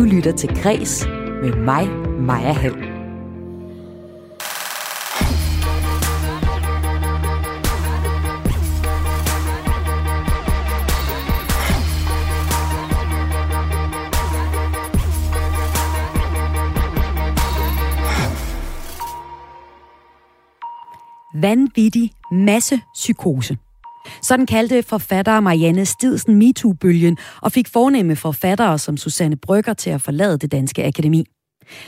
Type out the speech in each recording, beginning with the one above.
Du lytter til Græs med mig, Maja Hall. Vanvittig masse psykose. Sådan kaldte forfatter Marianne Stidsen MeToo-bølgen og fik fornemme forfattere som Susanne Brygger til at forlade det danske akademi.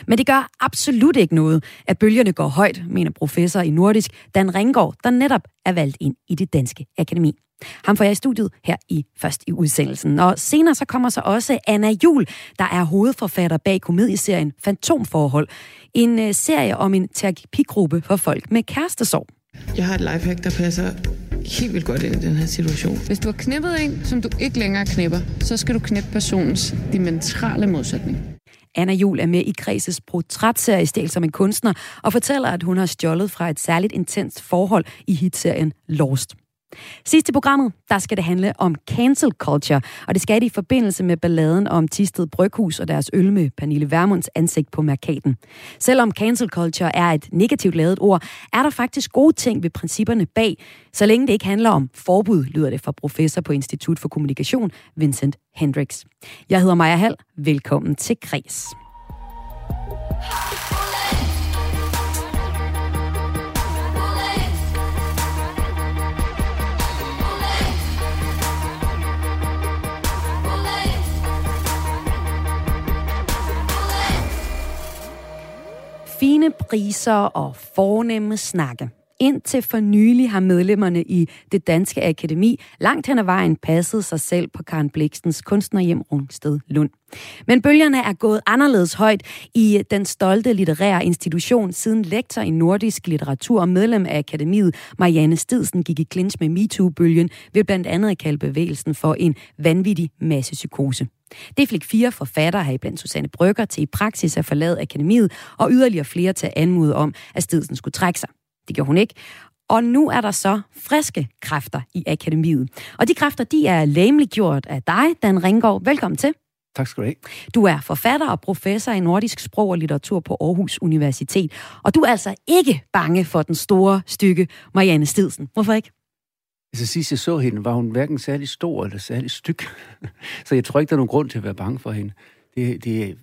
Men det gør absolut ikke noget, at bølgerne går højt, mener professor i nordisk Dan Ringgaard, der netop er valgt ind i det danske akademi. Ham får jeg i studiet her i først i udsendelsen. Og senere så kommer så også Anna Jul, der er hovedforfatter bag komedieserien Fantomforhold. En øh, serie om en terapigruppe for folk med kærestesorg. Jeg har et lifehack, der passer helt vildt godt ind i den her situation. Hvis du har knippet en, som du ikke længere knipper, så skal du knippe personens dimensionale modsætning. Anna Jul er med i Kreses portrætserie Stel som en kunstner og fortæller, at hun har stjålet fra et særligt intenst forhold i hitserien Lost. Sidst i programmet, der skal det handle om cancel culture, og det skal det i forbindelse med balladen om Tisted Bryghus og deres øl med Pernille Vermunds ansigt på markaden. Selvom cancel culture er et negativt lavet ord, er der faktisk gode ting ved principperne bag, så længe det ikke handler om forbud, lyder det fra professor på Institut for Kommunikation, Vincent Hendricks. Jeg hedder Maja Hall. Velkommen til Kres. Fine priser og fornemme snakke. Indtil for nylig har medlemmerne i det danske akademi langt hen ad vejen passet sig selv på Karen Blikstens kunstnerhjem Rungsted Lund. Men bølgerne er gået anderledes højt i den stolte litterære institution, siden lektor i nordisk litteratur og medlem af akademiet Marianne Stidsen gik i clinch med MeToo-bølgen ved blandt andet at kalde bevægelsen for en vanvittig massepsykose. Det fik fire forfattere her blandt Susanne Brygger til i praksis at forlade akademiet, og yderligere flere til at anmode om, at Stidsen skulle trække sig. Det gjorde hun ikke. Og nu er der så friske kræfter i akademiet. Og de kræfter, de er læmeliggjort af dig, Dan Ringgaard. Velkommen til. Tak skal du have. Du er forfatter og professor i nordisk sprog og litteratur på Aarhus Universitet. Og du er altså ikke bange for den store stykke Marianne Stidsen. Hvorfor ikke? Altså sidst jeg så hende, var hun hverken særlig stor eller særlig styk. så jeg tror ikke, der er nogen grund til at være bange for hende. Det, det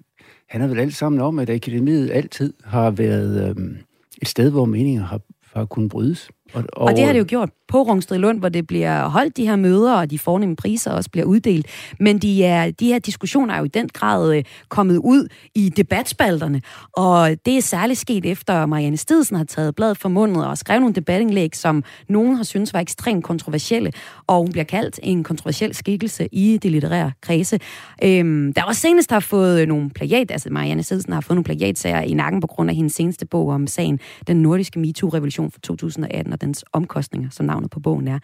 handler vel alt sammen om, at akademiet altid har været øhm, et sted, hvor meninger har, har kunnet brydes. Og, og, og det har det jo gjort på Rungsted Lund, hvor det bliver holdt de her møder, og de fornemme priser også bliver uddelt. Men de, er, de her diskussioner er jo i den grad øh, kommet ud i debatspalterne, og det er særligt sket efter Marianne Stidsen har taget bladet for mundet og skrevet nogle debatindlæg, som nogen har syntes var ekstremt kontroversielle, og hun bliver kaldt en kontroversiel skikkelse i det litterære kredse. Øhm, der er også senest har fået nogle plagiat, altså Marianne Sidsen har fået nogle plagiatsager i nakken på grund af hendes seneste bog om sagen, den nordiske MeToo-revolution fra 2018 og dens omkostninger, som navnet på bogen er.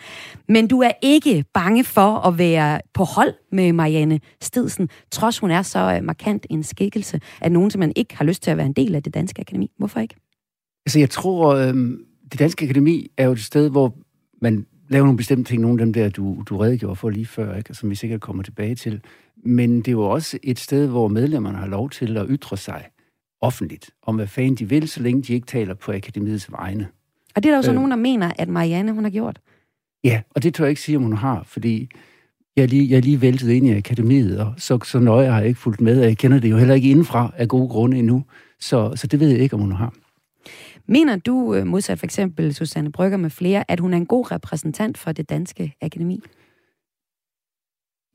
Men du er ikke bange for at være på hold med Marianne Stidsen, trods hun er så øh, markant en skikkelse at nogen, man ikke har lyst til at være en del af det danske akademi. Hvorfor ikke? Altså, jeg tror, øh, det danske akademi er jo et sted, hvor man laver nogle bestemte ting, nogle af dem der, du, du redegjorde for lige før, ikke? som vi sikkert kommer tilbage til. Men det er jo også et sted, hvor medlemmerne har lov til at ytre sig offentligt om, hvad fanden de vil, så længe de ikke taler på akademiets vegne. Og det er der jo så øh, nogen, der mener, at Marianne, hun har gjort. Ja, og det tør jeg ikke sige, om hun har, fordi jeg er lige, jeg lige væltet ind i akademiet, og så, så nøje har jeg ikke fulgt med, og jeg kender det jo heller ikke indenfra af gode grunde endnu, så, så det ved jeg ikke, om hun har. Mener du, øh, modsat for eksempel Susanne Brygger med flere, at hun er en god repræsentant for det danske akademi?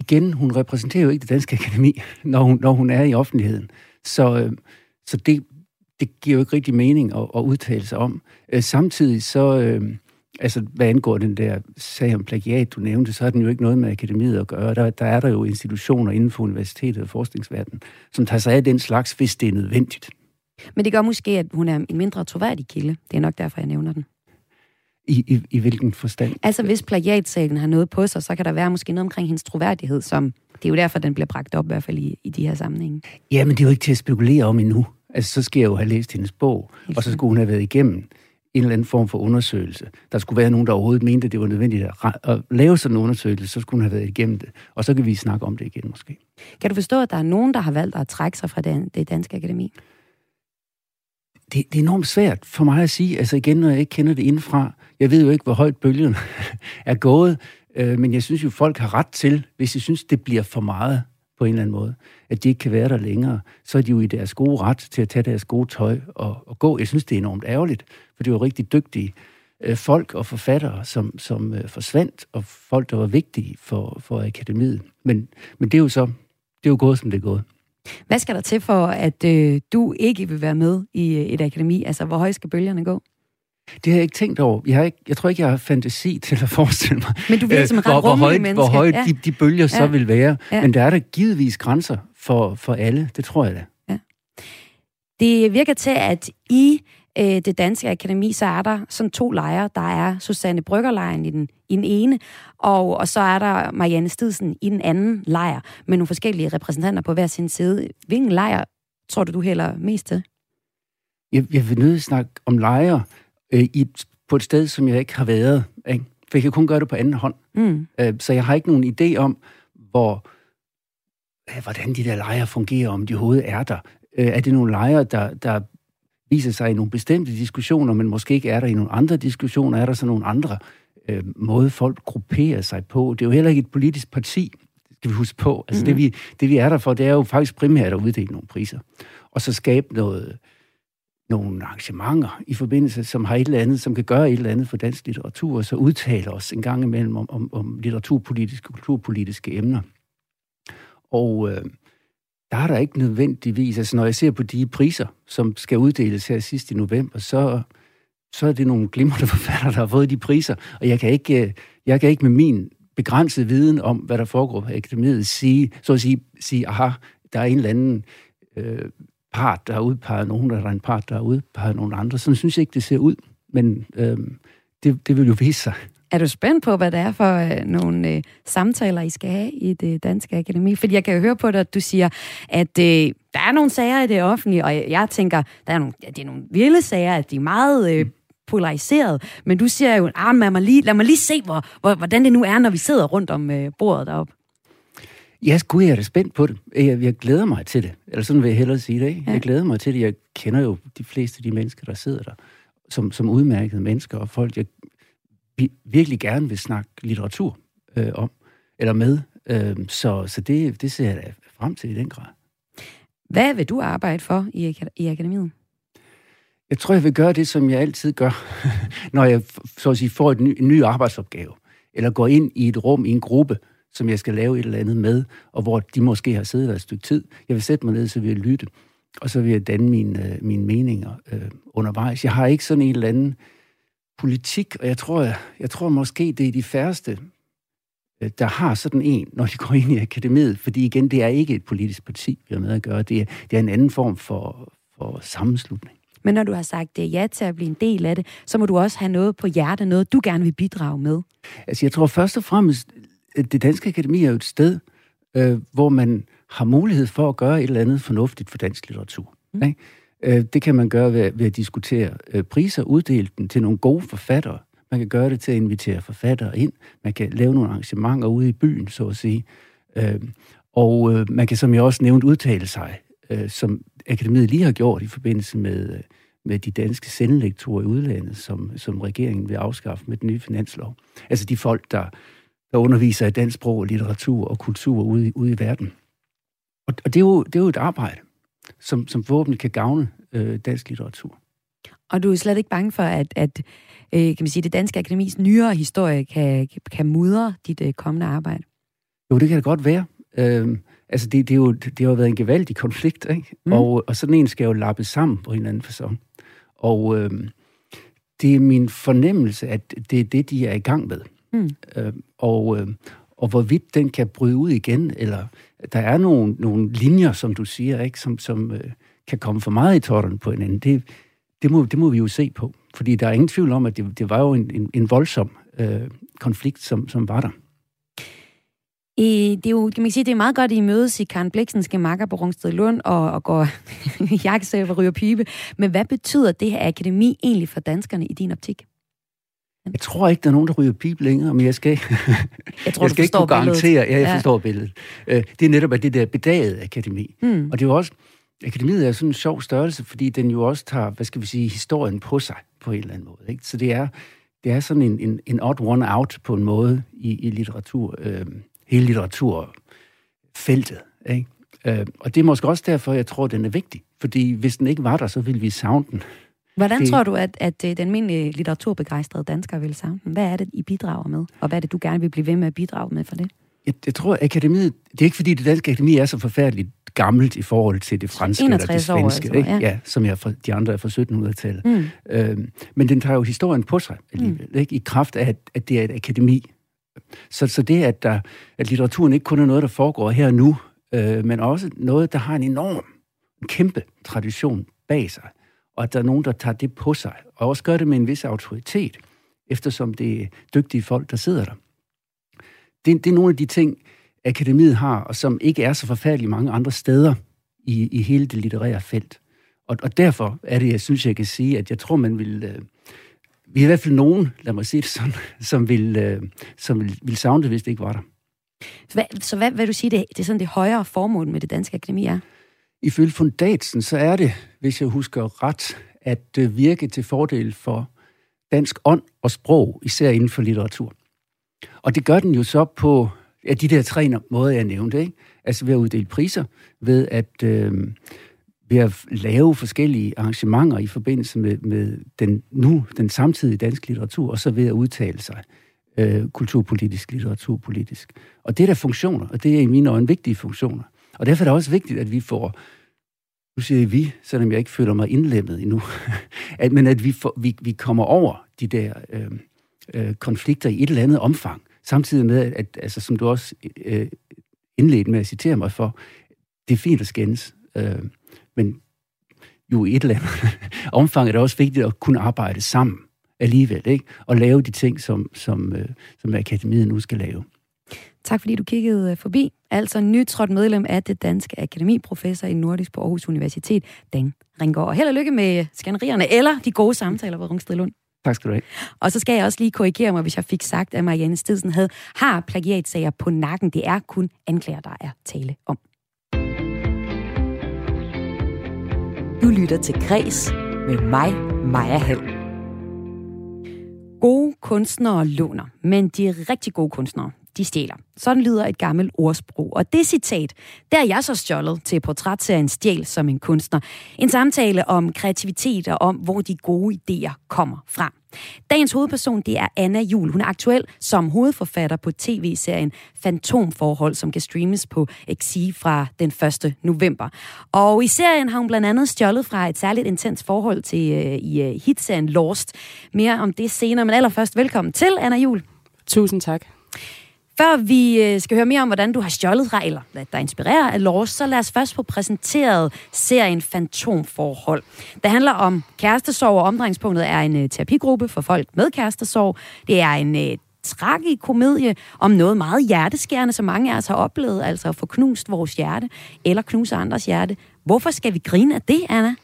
Igen, hun repræsenterer jo ikke det danske akademi, når hun, når hun er i offentligheden. Så, øh, så det, det giver jo ikke rigtig mening at, at udtale sig om. Øh, samtidig så, altså hvad angår den der sag om plagiat, du nævnte, så har den jo ikke noget med akademiet at gøre. Der, der er der jo institutioner inden for universitetet og forskningsverdenen, som tager sig af den slags, hvis det er nødvendigt. Men det gør måske, at hun er en mindre troværdig kilde. Det er nok derfor, jeg nævner den. I, i, i hvilken forstand? Altså, hvis plagiatsagen har noget på sig, så kan der være måske noget omkring hendes troværdighed, som det er jo derfor, den bliver bragt op, i hvert fald i, i de her sammenhænge. Ja, men det er jo ikke til at spekulere om endnu. Altså, så skal jeg jo have læst hendes bog, Helt og så skulle hun have været igennem en eller anden form for undersøgelse. Der skulle være nogen, der overhovedet mente, at det var nødvendigt at, at lave sådan en undersøgelse, så skulle hun have været igennem det. Og så kan vi snakke om det igen måske. Kan du forstå, at der er nogen, der har valgt at trække sig fra det, det danske akademi? Det, det er enormt svært for mig at sige. Altså igen, når jeg ikke kender det indfra. Jeg ved jo ikke, hvor højt bølgen er gået. Øh, men jeg synes jo, folk har ret til, hvis de synes, det bliver for meget på en eller anden måde, at de ikke kan være der længere, så er de jo i deres gode ret til at tage deres gode tøj og, og gå. Jeg synes, det er enormt ærgerligt, for det var rigtig dygtige øh, folk og forfattere, som, som øh, forsvandt, og folk, der var vigtige for, for akademiet. Men, men det er jo så det er jo gået, som det er gået. Hvad skal der til for, at øh, du ikke vil være med i øh, et akademi? Altså, hvor højt skal bølgerne gå? Det har jeg ikke tænkt over. Jeg, har ikke, jeg tror ikke, jeg har fantasi til at forestille mig, Men du virker som en hvor, hvor højt, menneske. hvor højt ja. de, de bølger ja. så vil være. Ja. Men der er der givetvis grænser for, for alle. Det tror jeg da. Det virker til, at i øh, det danske akademi, så er der sådan to lejre. Der er Susanne Bryggerlejren i den, i den ene, og, og så er der Marianne Stidsen i den anden lejr, med nogle forskellige repræsentanter på hver sin side. Hvilken lejr tror du, du hælder mest til? Jeg, jeg vil nødt snakke om lejre øh, i, på et sted, som jeg ikke har været. Ikke? For jeg kan kun gøre det på anden hånd. Mm. Øh, så jeg har ikke nogen idé om, hvor, øh, hvordan de der lejre fungerer, om de overhovedet er der. Øh, er det nogle lejre, der, der viser sig i nogle bestemte diskussioner, men måske ikke er der i nogle andre diskussioner? Er der så nogle andre øh, måde, folk grupperer sig på? Det er jo heller ikke et politisk parti, skal vi huske på. Altså Mhm. det, vi, det, vi er der for, det er jo faktisk primært at uddele nogle priser. Og så skabe noget, nogle arrangementer i forbindelse, som har et eller andet, som kan gøre et eller andet for dansk litteratur, og så udtale os en gang imellem om, om, om litteraturpolitiske og kulturpolitiske emner. Og øh, der er der ikke nødvendigvis, altså når jeg ser på de priser, som skal uddeles her sidst i november, så, så er det nogle glimrende forfattere, der har fået de priser, og jeg kan ikke, øh, jeg kan ikke med min begrænsede viden om, hvad der foregår på akademiet, sige, så at sige, sige, aha, der er en eller anden øh, part, der har udpeget nogen, der er en part, der har udpeget nogen andre. Sådan synes jeg ikke, det ser ud, men øh, det, det vil jo vise sig. Er du spændt på, hvad det er for øh, nogle øh, samtaler, I skal have i det danske akademi? Fordi jeg kan jo høre på dig, at du siger, at øh, der er nogle sager i det offentlige, og jeg, jeg tænker, der er nogle, ja, det er nogle vilde sager, at de er meget øh, polariseret. Men du siger jo, ah, lad, mig lige, lad mig lige se, hvor, hvor, hvordan det nu er, når vi sidder rundt om øh, bordet deroppe. Ja, gud, jeg er da spændt på det. Jeg, jeg glæder mig til det. Eller sådan vil jeg hellere sige det. Ikke? Ja. Jeg glæder mig til det. Jeg kender jo de fleste af de mennesker, der sidder der, som, som udmærkede mennesker, og folk, jeg vi- virkelig gerne vil snakke litteratur øh, om, eller med. Øh, så så det, det ser jeg da frem til i den grad. Hvad vil du arbejde for i, i akademiet? Jeg tror, jeg vil gøre det, som jeg altid gør, når jeg så at sige, får et ny, en ny arbejdsopgave, eller går ind i et rum i en gruppe, som jeg skal lave et eller andet med, og hvor de måske har siddet der et stykke tid. Jeg vil sætte mig ned, så vil jeg lytte, og så vil jeg danne mine, øh, mine meninger øh, undervejs. Jeg har ikke sådan en eller anden politik, og jeg tror, jeg, jeg tror måske, det er de færreste, øh, der har sådan en, når de går ind i akademiet. Fordi igen, det er ikke et politisk parti, vi har med at gøre. Det er, det er en anden form for, for sammenslutning. Men når du har sagt det ja til at blive en del af det, så må du også have noget på hjertet, noget du gerne vil bidrage med. Altså, jeg tror først og fremmest, at det danske akademi er jo et sted, øh, hvor man har mulighed for at gøre et eller andet fornuftigt for dansk litteratur. Mm. Ikke? Øh, det kan man gøre ved, ved at diskutere øh, priser, uddele dem til nogle gode forfattere. Man kan gøre det til at invitere forfattere ind. Man kan lave nogle arrangementer ude i byen, så at sige. Øh, og man kan, som jeg også nævnte, udtale sig, som akademiet lige har gjort i forbindelse med, med de danske sendelektorer i udlandet, som, som regeringen vil afskaffe med den nye finanslov. Altså de folk, der, der underviser i dansk sprog, litteratur og kultur ude, ude i verden. Og, og det, er jo, det er jo et arbejde, som, som forhåbentlig kan gavne øh, dansk litteratur. Og du er slet ikke bange for, at, at øh, kan man sige, det danske akademis nyere historie kan, kan mudre dit øh, kommende arbejde? Jo, det kan det godt være. Øhm, altså, det, det, er jo, det har jo været en gevaldig konflikt, ikke? Mm. Og, og sådan en skal jo lappes sammen på en eller anden fasong. Og øhm, det er min fornemmelse, at det er det, de er i gang med. Mm. Øhm, og, øhm, og hvorvidt den kan bryde ud igen, eller der er nogle, nogle linjer, som du siger, ikke, som, som øh, kan komme for meget i tårten på hinanden, det, det, må, det må vi jo se på. Fordi der er ingen tvivl om, at det, det var jo en, en, en voldsom øh, konflikt, som, som var der. I, det er jo, kan man sige, det er meget godt, at I mødes i Karen Bliksenske makker på Rungsted Lund og, og går jakkesæv og ryger pibe. Men hvad betyder det her akademi egentlig for danskerne i din optik? Jeg tror ikke, der er nogen, der ryger pip længere, men jeg skal, jeg tror, jeg skal ikke kunne garantere, ja, jeg ja. forstår billedet. Øh, det er netop at det der bedagede akademi. Mm. Og det er jo også, akademiet er sådan en sjov størrelse, fordi den jo også tager, hvad skal vi sige, historien på sig på en eller anden måde. Ikke? Så det er, det er sådan en, en, en odd one out på en måde i, i litteratur, øh, hele litteraturfeltet. Ikke? Øh, og det er måske også derfor, jeg tror, den er vigtig. Fordi hvis den ikke var der, så ville vi savne den. Hvordan Det- tror du, at, at øh, den almindelige litteraturbegejstrede dansker vil savne den? Hvad er det, I bidrager med? Og hvad er det, du gerne vil blive ved med at bidrage med for det? Jeg, jeg tror, akademiet... Det er ikke, fordi det danske akademi er så forfærdeligt gammelt i forhold til det franske eller det 61 år, svenske, altså, ikke? ja. Ja, som jeg fra, de andre er fra 1700-tallet. Mm. Øhm, men den tager jo historien på sig alligevel, mm. ikke? i kraft af, at, at det er et akademi. Så, så det, at, der, at litteraturen ikke kun er noget, der foregår her og nu, øh, men også noget, der har en enorm, en kæmpe tradition bag sig, og at der er nogen, der tager det på sig, og også gør det med en vis autoritet, eftersom det er dygtige folk, der sidder der. Det, det er nogle af de ting, akademiet har, og som ikke er så forfærdeligt mange andre steder i, i hele det litterære felt. Og, og derfor er det, jeg synes, jeg kan sige, at jeg tror, man vil... Øh, vi er i hvert fald nogen, lad mig sige det sådan, som vil, øh, som vil, vil savne det, hvis det ikke var der. Så hvad, så hvad vil du sige, det, det er sådan det højere formål med det danske akademi er? Ifølge fundatsen, så er det, hvis jeg husker ret, at øh, virke til fordel for dansk ånd og sprog, især inden for litteratur. Og det gør den jo så på ja, de der tre måder, jeg nævnte. Ikke? Altså ved at uddele priser, ved at, øh, ved at lave forskellige arrangementer i forbindelse med, med den nu den samtidige danske litteratur, og så ved at udtale sig øh, kulturpolitisk, litteraturpolitisk. Og det er der funktioner, og det er i mine øjne vigtige funktioner. Og derfor er det også vigtigt, at vi får, nu siger jeg vi, selvom jeg ikke føler mig indlemmet endnu, at, men at vi, får, vi, vi kommer over de der øh, øh, konflikter i et eller andet omfang, samtidig med, at, at altså, som du også øh, indledte med at citere mig for, det er fint at skændes, øh, men jo i et eller andet omfang er det også vigtigt at kunne arbejde sammen alligevel, ikke? og lave de ting, som, som, øh, som akademiet nu skal lave. Tak fordi du kiggede øh, forbi. Altså nytrådt medlem af det danske akademi, professor i nordisk på Aarhus Universitet, Dan Ringgaard. Og held og lykke med skænderierne eller de gode samtaler på Rungsted Lund. Tak skal du have. Og så skal jeg også lige korrigere mig, hvis jeg fik sagt, at Marianne Stidsen havde, har plagiatsager på nakken. Det er kun anklager, der er tale om. Du lytter til Græs med mig, Maja Hall. Gode kunstnere låner, men de rigtig gode kunstnere, de stjæler. Sådan lyder et gammelt ordsprog. Og det citat, der er jeg så stjålet til portrætserien Stjæl som en kunstner. En samtale om kreativitet og om, hvor de gode idéer kommer fra. Dagens hovedperson, det er Anna Jul. Hun er aktuel som hovedforfatter på tv-serien Fantomforhold, som kan streames på XI fra den 1. november. Og i serien har hun blandt andet stjålet fra et særligt intens forhold til øh, i øh, hitserien Lost. Mere om det senere, men allerførst velkommen til, Anna Jul. Tusind tak. Før vi øh, skal høre mere om, hvordan du har stjålet fra, eller hvad der inspirerer af Lars, så lad os først få præsenteret serien Fantomforhold. Det handler om kærestesorg, og omdrejningspunktet er en øh, terapigruppe for folk med kærestesorg. Det er en øh, tragikomedie om noget meget hjerteskærende, som mange af os har oplevet, altså at få knust vores hjerte, eller knuse andres hjerte. Hvorfor skal vi grine af det, Anna?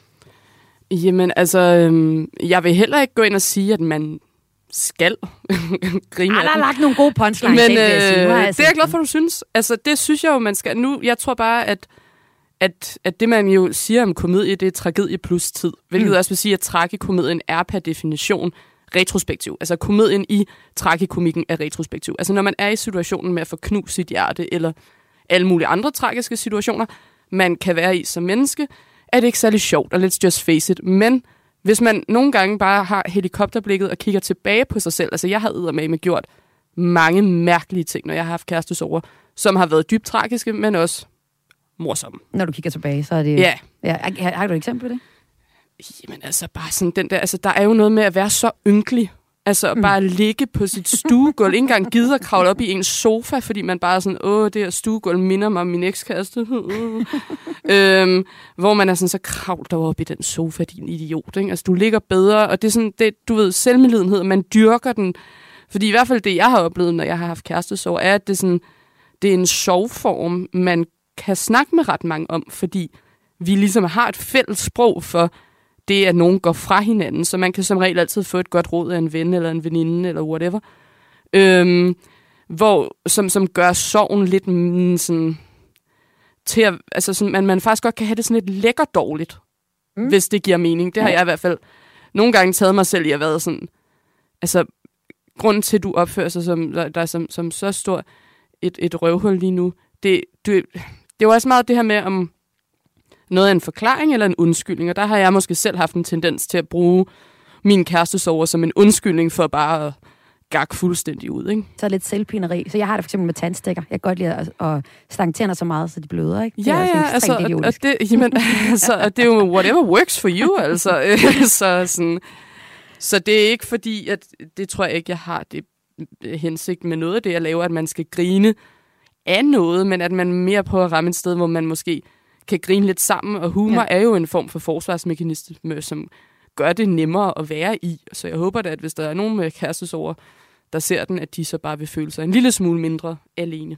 Jamen, altså, øhm, jeg vil heller ikke gå ind og sige, at man skal grine Ej, der er lagt nogle gode punchlines Men ind, øh, jeg sige. Nu har jeg det er jeg glad for, du synes. Altså, det synes jeg jo, man skal. Nu, jeg tror bare, at, at, at det, man jo siger om komedie, det er tragedie plus tid. Hvilket mm. også vil sige, at tragikomedien er per definition retrospektiv. Altså, komedien i tragikomikken er retrospektiv. Altså, når man er i situationen med at få knust sit hjerte, eller alle mulige andre tragiske situationer, man kan være i som menneske, er det ikke særlig sjovt, og let's just face it. Men hvis man nogle gange bare har helikopterblikket og kigger tilbage på sig selv, altså jeg har med gjort mange mærkelige ting, når jeg har haft kærestesover, som har været dybt tragiske, men også morsomme. Når du kigger tilbage, så er det... Ja, ja har, har du et eksempel på det? jamen altså bare sådan den der, altså der er jo noget med at være så ynkelig, Altså at bare ligge på sit stuegulv, ikke engang gider at kravle op i en sofa, fordi man bare er sådan, åh, det her stuegulv minder mig om min ekskæreste. øhm, hvor man er sådan, så kravl dig op i den sofa, din idiot. Ikke? Altså du ligger bedre, og det er sådan, det, du ved, selvmedlidenhed, man dyrker den. Fordi i hvert fald det, jeg har oplevet, når jeg har haft kærestesorg, er, at det, sådan, det er en sovform, man kan snakke med ret mange om, fordi vi ligesom har et fælles sprog for det, at nogen går fra hinanden, så man kan som regel altid få et godt råd af en ven eller en veninde eller whatever. Øhm, hvor, som, som gør sorgen lidt mm, sådan, til at, altså sådan, man, man faktisk godt kan have det sådan lidt lækker dårligt, mm. hvis det giver mening. Det har ja. jeg i hvert fald nogle gange taget mig selv i at være sådan, altså, grunden til, at du opfører sig som, der, der er som, som så stor et, et røvhul lige nu, det, du, det er jo også meget det her med, om noget er en forklaring eller en undskyldning, og der har jeg måske selv haft en tendens til at bruge min kærestesover som en undskyldning for bare at gak fuldstændig ud, ikke? Så lidt selvpineri. Så jeg har det for eksempel med tandstikker. Jeg kan godt lide at, at stange tænder så meget, så de bløder, ikke? Det ja, ja, altså, og, og, det, jamen, altså, og det er jo whatever works for you, altså. så, sådan, så det er ikke fordi, at det tror jeg ikke, jeg har det hensigt med noget af det, jeg laver, at man skal grine af noget, men at man mere prøver at ramme et sted, hvor man måske kan grine lidt sammen, og humor ja. er jo en form for forsvarsmekanisme, som gør det nemmere at være i. Så jeg håber da, at hvis der er nogen med kærestesover, der ser den, at de så bare vil føle sig en lille smule mindre alene.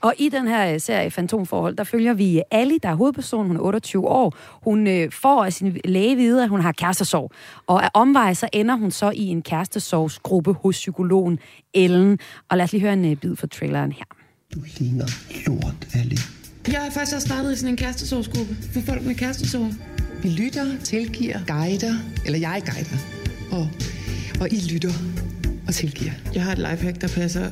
Og i den her øh, serie Fantomforhold, der følger vi Ali, der er hovedpersonen. Hun er 28 år. Hun øh, får af sin læge vide, at hun har kærestesorg. Og af omvej, så ender hun så i en kærestesorgsgruppe hos psykologen Ellen. Og lad os lige høre en øh, bid fra traileren her. Du ligner lort, Ali. Jeg har faktisk startet i sådan en kærestesorgsgruppe for folk med kærestesorg. Vi lytter, tilgiver, guider, eller jeg guider, og, og I lytter og tilgiver. Jeg har et lifehack, der passer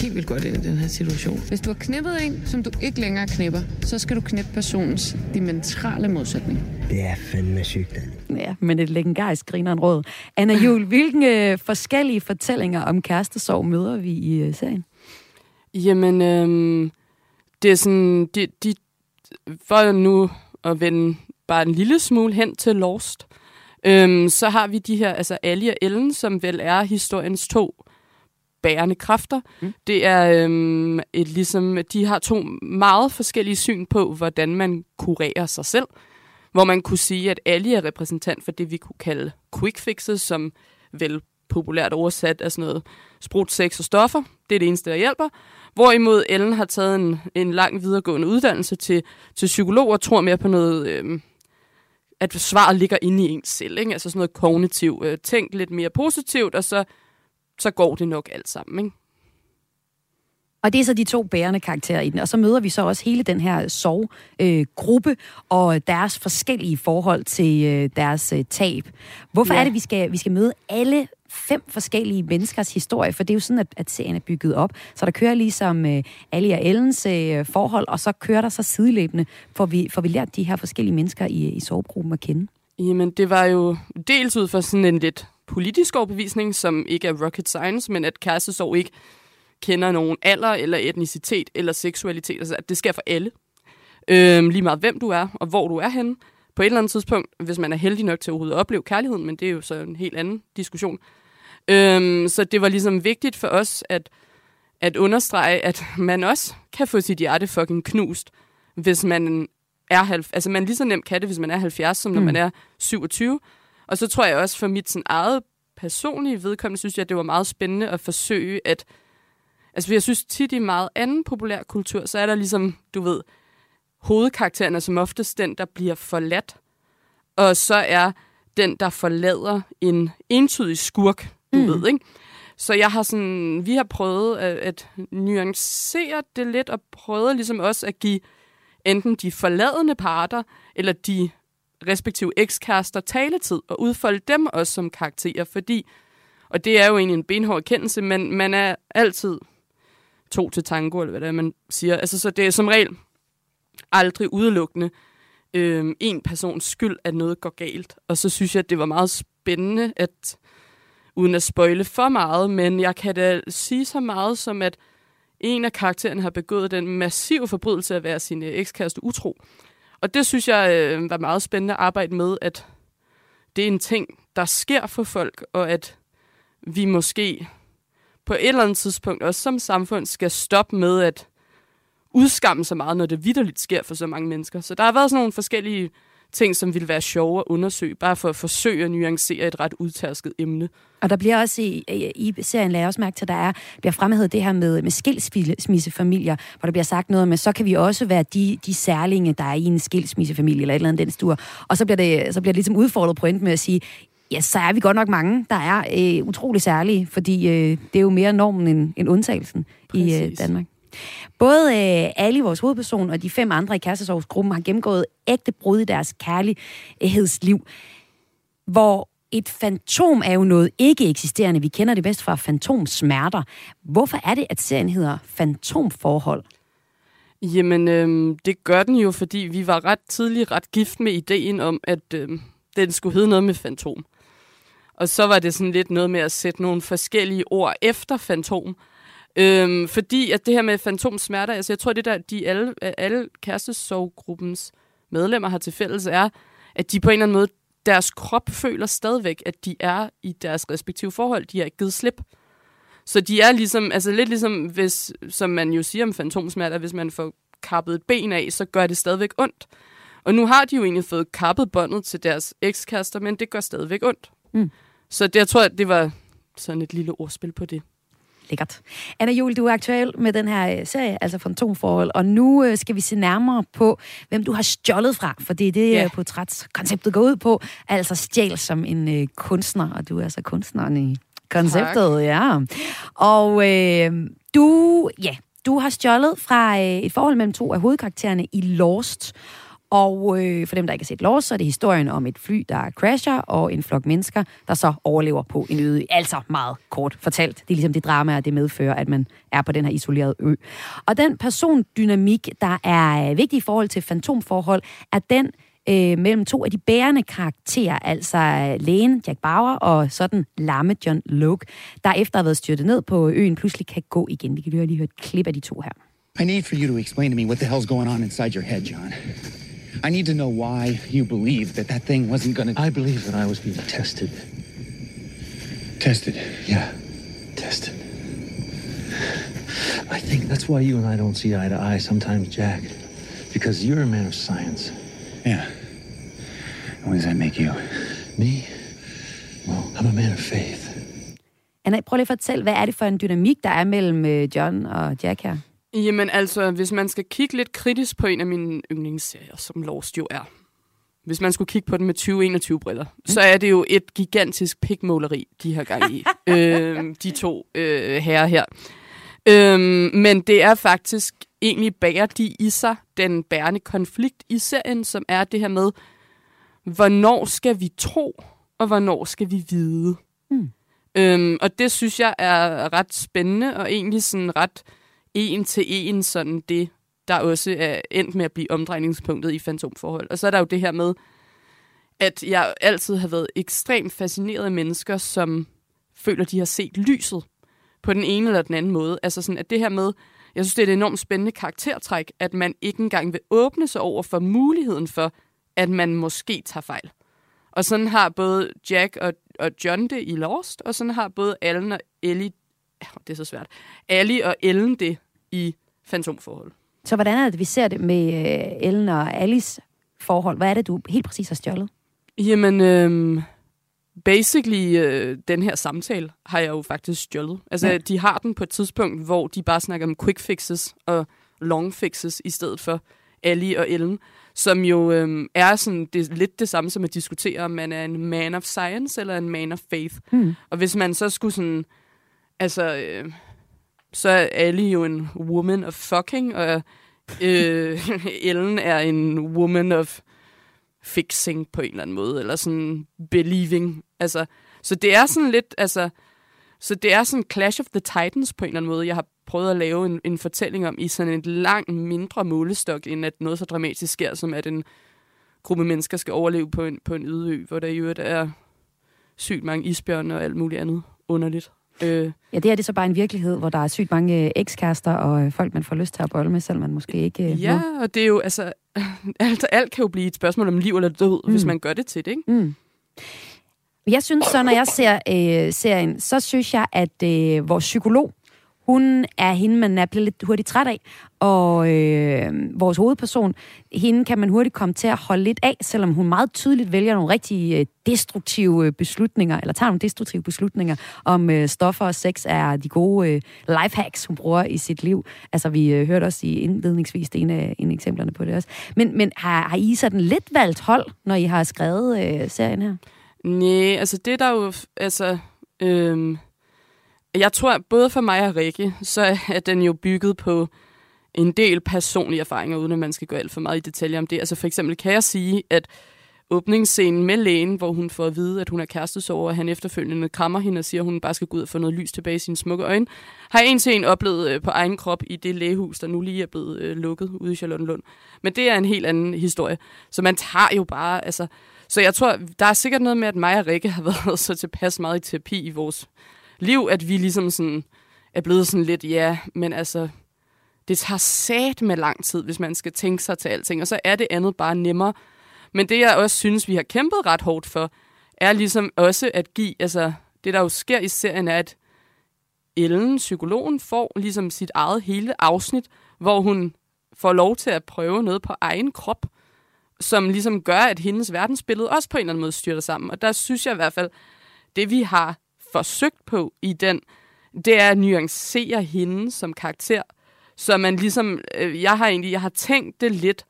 helt vildt godt ind i den her situation. Hvis du har knippet en, som du ikke længere knipper, så skal du knippe personens dimensionale modsætning. Det er fandme sygt, Ja, men et legendarisk grineren råd. Anna Jul, hvilke øh, forskellige fortællinger om kærestesorg møder vi i øh, serien? Jamen, øh, det er sådan, de, de, for nu at vende bare en lille smule hen til Lost, øhm, så har vi de her, altså Ali og Ellen, som vel er historiens to bærende kræfter. Mm. Det er øhm, et ligesom, de har to meget forskellige syn på, hvordan man kurerer sig selv. Hvor man kunne sige, at Ali er repræsentant for det, vi kunne kalde quick fixes, som vel populært oversat er sådan noget sprut, sex og stoffer. Det er det eneste, der hjælper. Hvorimod Ellen har taget en, en lang videregående uddannelse til, til psykolog og tror mere på noget, øh, at svaret ligger inde i ens selv. Ikke? Altså sådan noget kognitiv. Øh, tænk lidt mere positivt, og så, så går det nok alt sammen. Ikke? Og det er så de to bærende karakterer i den. Og så møder vi så også hele den her sovgruppe øh, og deres forskellige forhold til øh, deres øh, tab. Hvorfor ja. er det, vi skal, vi skal møde alle fem forskellige menneskers historie, for det er jo sådan, at, at serien er bygget op. Så der kører ligesom øh, Ali og Ellens øh, forhold, og så kører der så sideløbende, for vi, for vi lært de her forskellige mennesker i, i sovegruppen at kende. Jamen, det var jo dels ud for sådan en lidt politisk overbevisning, som ikke er rocket science, men at kærestesorg ikke kender nogen alder, eller etnicitet, eller seksualitet. Altså, at det sker for alle. Øhm, lige meget hvem du er, og hvor du er henne. På et eller andet tidspunkt, hvis man er heldig nok til at overhovedet opleve kærligheden, men det er jo så en helt anden diskussion. Øhm, så det var ligesom vigtigt for os at, at understrege, at man også kan få sit hjerte fucking knust, hvis man er halv, altså man lige så nemt kan det, hvis man er 70, som når mm. man er 27. Og så tror jeg også for mit sådan, eget personlige vedkommende, synes jeg, at det var meget spændende at forsøge at... Altså, jeg synes tit i meget anden populær kultur, så er der ligesom, du ved, hovedkarakteren er som oftest den, der bliver forladt. Og så er den, der forlader en entydig skurk, du mm. ved, ikke? Så jeg har sådan, vi har prøvet at, at nuancere det lidt, og prøvet ligesom også at give enten de forladende parter, eller de respektive ekskærester taletid, og udfolde dem også som karakterer, fordi, og det er jo egentlig en benhård erkendelse, men man er altid to til tango, eller hvad det er, man siger. Altså, så det er som regel aldrig udelukkende øh, en persons skyld, at noget går galt. Og så synes jeg, at det var meget spændende, at uden at spøjle for meget, men jeg kan da sige så meget som, at en af karaktererne har begået den massive forbrydelse at være sin øh, ekskæreste utro. Og det synes jeg øh, var meget spændende at arbejde med, at det er en ting, der sker for folk, og at vi måske på et eller andet tidspunkt også som samfund skal stoppe med at udskamme så meget, når det vidderligt sker for så mange mennesker. Så der har været sådan nogle forskellige ting, som ville være sjove at undersøge, bare for at forsøge at nuancere et ret udtærsket emne. Og der bliver også i, i serien, lader jeg også mærke til, at der er, bliver fremhævet det her med, med skilsmissefamilier, hvor der bliver sagt noget med, så kan vi også være de, de særlinge, der er i en skilsmissefamilie, eller et eller andet den stur. Og så bliver det, så bliver det ligesom udfordret point med at sige, ja, så er vi godt nok mange, der er øh, utrolig særlige, fordi øh, det er jo mere normen end, end undtagelsen Præcis. i øh, Danmark. Både øh, Ali, vores hovedperson og de fem andre i kærestesorgsgruppen har gennemgået ægte brud i deres kærlighedsliv, hvor et fantom er jo noget ikke eksisterende. Vi kender det bedst fra fantomsmerter. Hvorfor er det, at serien hedder Fantomforhold? Jamen, øh, det gør den jo, fordi vi var ret tidligt ret gift med ideen om, at øh, den skulle hedde noget med fantom. Og så var det sådan lidt noget med at sætte nogle forskellige ord efter fantom. Øhm, fordi at det her med fantomsmerter, altså jeg tror, det der de alle, alle kærestesovgruppens medlemmer har til fælles, er, at de på en eller anden måde, deres krop føler stadigvæk, at de er i deres respektive forhold. De har ikke givet slip. Så de er ligesom, altså lidt ligesom, hvis, som man jo siger om fantomsmerter, hvis man får kappet et ben af, så gør det stadigvæk ondt. Og nu har de jo egentlig fået kappet båndet til deres ekskaster, men det gør stadigvæk ondt. Mm. Så det, jeg tror, det var sådan et lille ordspil på det. Lækkert. Anna Jul, du er aktuel med den her øh, serie, altså Fantomforhold, og nu øh, skal vi se nærmere på, hvem du har stjålet fra, for det er det, yeah. portrætskonceptet går ud på, altså stjæl som en øh, kunstner, og du er altså kunstneren i konceptet, tak. ja. Og øh, du, ja, du har stjålet fra øh, et forhold mellem to af hovedkaraktererne i Lost, og øh, for dem, der ikke har set Lost, så er det historien om et fly, der crasher, og en flok mennesker, der så overlever på en øde. Altså meget kort fortalt. Det er ligesom det drama, det medfører, at man er på den her isolerede ø. Og den persondynamik, der er vigtig i forhold til fantomforhold, er den øh, mellem to af de bærende karakterer, altså øh, lægen Jack Bauer og sådan lamme John Luke, der efter at have været styrtet ned på øen, pludselig kan gå igen. Vi kan lige høre et klip af de to her. I need for you to explain to me what the hell's going on inside your head, John. I need to know why you believe that that thing wasn't gonna. I believe that I was being tested. Tested? Yeah, tested. I think that's why you and I don't see eye to eye sometimes, Jack. Because you're a man of science. Yeah. And what does that make you? Me? Well, I'm a man of faith. Anna, prøv lige at fortælle, hvad er det for en dynamik, der er mellem øh, John og Jack her? Jamen altså, hvis man skal kigge lidt kritisk på en af mine yndlingsserier, som Lost jo er, hvis man skulle kigge på den med 2021-briller, mm. så er det jo et gigantisk pikmåleri, de har gang i. øh, de to øh, herrer her. Øh, men det er faktisk egentlig bærer de i sig den bærende konflikt i serien, som er det her med, hvornår skal vi tro, og hvornår skal vi vide. Mm. Øhm, og det synes jeg er ret spændende, og egentlig sådan ret en til en sådan det, der også er endt med at blive omdrejningspunktet i fantomforhold. Og så er der jo det her med, at jeg altid har været ekstremt fascineret af mennesker, som føler, de har set lyset på den ene eller den anden måde. Altså sådan, at det her med, jeg synes, det er et enormt spændende karaktertræk, at man ikke engang vil åbne sig over for muligheden for, at man måske tager fejl. Og sådan har både Jack og, og John det i Lost, og sådan har både Allen og Ellie det er så svært, Ali og Ellen det i fantomforhold. Så hvordan er det, vi ser det med øh, Ellen og Alice forhold? Hvad er det, du helt præcis har stjålet? Jamen, øh, basically, øh, den her samtale har jeg jo faktisk stjålet. Altså, ja. de har den på et tidspunkt, hvor de bare snakker om quick fixes og long fixes, i stedet for Ali og Ellen, som jo øh, er sådan det, lidt det samme som at diskutere, om man er en man of science eller en man of faith. Mm. Og hvis man så skulle sådan altså, øh, så er Ali jo en woman of fucking, og øh, Ellen er en woman of fixing på en eller anden måde, eller sådan believing. Altså, så det er sådan lidt, altså, så det er sådan Clash of the Titans på en eller anden måde. Jeg har prøvet at lave en, en fortælling om i sådan et langt mindre målestok, end at noget så dramatisk sker, som at en gruppe mennesker skal overleve på en, på en øde hvor der i øvrigt er sygt mange isbjørne og alt muligt andet underligt. Øh. Ja, det er det så bare en virkelighed, hvor der er sygt mange øh, ekskærester og øh, folk, man får lyst til at bolle med, selvom man måske ikke øh, Ja, må. og det er jo, altså, alt, alt kan jo blive et spørgsmål om liv eller død, mm. hvis man gør det til det, ikke? Mm. Jeg synes så, når jeg ser øh, serien, så synes jeg, at øh, vores psykolog, hun er hende, man er blevet lidt hurtigt træt af. Og øh, vores hovedperson, hende kan man hurtigt komme til at holde lidt af, selvom hun meget tydeligt vælger nogle rigtig øh, destruktive øh, beslutninger, eller tager nogle destruktive beslutninger om øh, stoffer og sex er de gode øh, lifehacks, hun bruger i sit liv. Altså, vi øh, hørte også i indledningsvis en af, en af eksemplerne på det også. Men, men har, har I sådan lidt valgt hold, når I har skrevet øh, serien her? Nej, altså det der jo... Altså, Øh jeg tror, både for mig og Rikke, så er den jo bygget på en del personlige erfaringer, uden at man skal gå alt for meget i detaljer om det. Altså for eksempel kan jeg sige, at åbningsscenen med lægen, hvor hun får at vide, at hun er kærestesover, og han efterfølgende krammer hende og siger, at hun bare skal gå ud og få noget lys tilbage i sine smukke øjne, har jeg en til en oplevet øh, på egen krop i det lægehus, der nu lige er blevet øh, lukket ude i Charlottenlund. Men det er en helt anden historie. Så man tager jo bare, altså... Så jeg tror, der er sikkert noget med, at mig og Rikke har været så tilpas meget i terapi i vores liv, at vi ligesom sådan er blevet sådan lidt, ja, men altså, det tager sat med lang tid, hvis man skal tænke sig til alting, og så er det andet bare nemmere. Men det, jeg også synes, vi har kæmpet ret hårdt for, er ligesom også at give, altså, det der jo sker i serien, er, at Ellen, psykologen, får ligesom sit eget hele afsnit, hvor hun får lov til at prøve noget på egen krop, som ligesom gør, at hendes verdensbillede også på en eller anden måde styrter sammen. Og der synes jeg i hvert fald, det vi har forsøgt på i den, det er at nuancere hende som karakter. Så man ligesom, øh, jeg har egentlig, jeg har tænkt det lidt,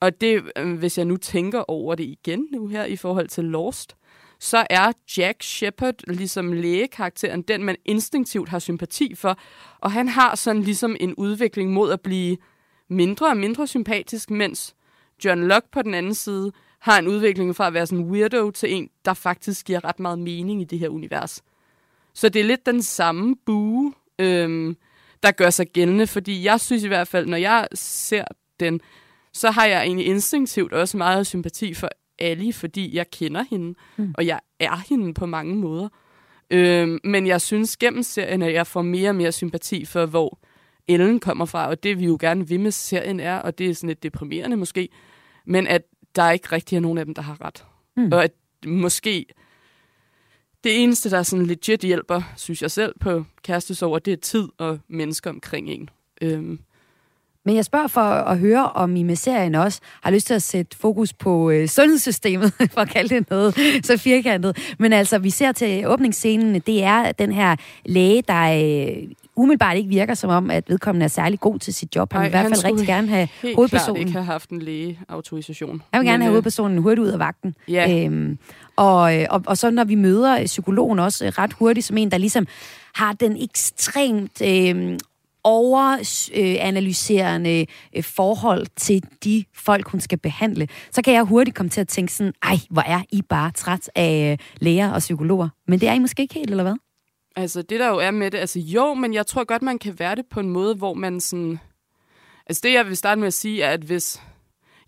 og det, øh, hvis jeg nu tænker over det igen nu her i forhold til Lost, så er Jack Shepard, ligesom lægekarakteren, den man instinktivt har sympati for, og han har sådan ligesom en udvikling mod at blive mindre og mindre sympatisk, mens John Locke på den anden side har en udvikling fra at være sådan en weirdo til en, der faktisk giver ret meget mening i det her univers. Så det er lidt den samme bue, øhm, der gør sig gældende, fordi jeg synes i hvert fald, når jeg ser den, så har jeg egentlig instinktivt også meget sympati for Ali, fordi jeg kender hende, mm. og jeg er hende på mange måder. Øhm, men jeg synes gennem serien, at jeg får mere og mere sympati for, hvor Ellen kommer fra, og det vi jo gerne vil med serien er, og det er sådan lidt deprimerende måske, men at der er ikke rigtig er nogen af dem, der har ret. Mm. Og at måske det eneste, der sådan legit hjælper, synes jeg selv, på kærestesover, det er tid og mennesker omkring en. Øhm. Men jeg spørger for at høre, om I med serien også har lyst til at sætte fokus på øh, sundhedssystemet, for at kalde det noget så firkantet. Men altså, vi ser til åbningsscenen, det er den her læge, der øh, umiddelbart ikke virker som om, at vedkommende er særlig god til sit job. Han vil i hvert fald rigtig gerne have helt hovedpersonen. ikke have haft en lægeautorisation. Han vil gerne Men, have øh, hovedpersonen hurtigt ud af vagten. Ja. Øhm, og, øh, og, og så når vi møder psykologen også øh, ret hurtigt, som en, der ligesom har den ekstremt øh, overanalyserende øh, forhold til de folk, hun skal behandle, så kan jeg hurtigt komme til at tænke sådan, ej, hvor er I bare træt af øh, læger og psykologer. Men det er I måske ikke helt, eller hvad? Altså, det der jo er med det, altså jo, men jeg tror godt, man kan være det på en måde, hvor man sådan... Altså, det jeg vil starte med at sige, er, at hvis...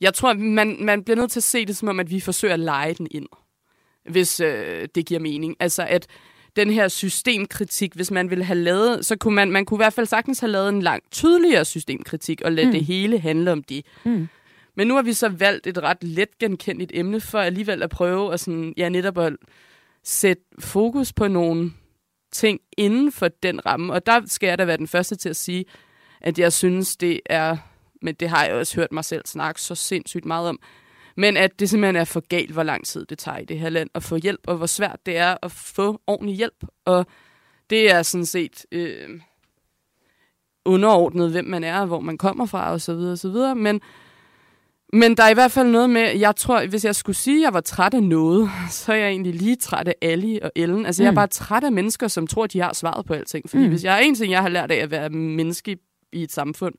Jeg tror, man, man bliver nødt til at se det som om, at vi forsøger at lege den ind, hvis øh, det giver mening. Altså, at den her systemkritik, hvis man ville have lavet, så kunne man, man kunne i hvert fald sagtens have lavet en langt tydeligere systemkritik, og lade mm. det hele handle om det. Mm. Men nu har vi så valgt et ret let genkendeligt emne, for alligevel at prøve at sådan, ja, netop at sætte fokus på nogle ting inden for den ramme. Og der skal jeg da være den første til at sige, at jeg synes, det er, men det har jeg også hørt mig selv snakke så sindssygt meget om, men at det simpelthen er for galt, hvor lang tid det tager i det her land at få hjælp, og hvor svært det er at få ordentlig hjælp. Og det er sådan set øh, underordnet, hvem man er, hvor man kommer fra, og så videre, og så videre. Men, men der er i hvert fald noget med, jeg tror, hvis jeg skulle sige, at jeg var træt af noget, så er jeg egentlig lige træt af Ali og Ellen. Altså, mm. jeg er bare træt af mennesker, som tror, de har svaret på alting. Fordi mm. hvis jeg har en ting, jeg har lært af at være menneske i et samfund,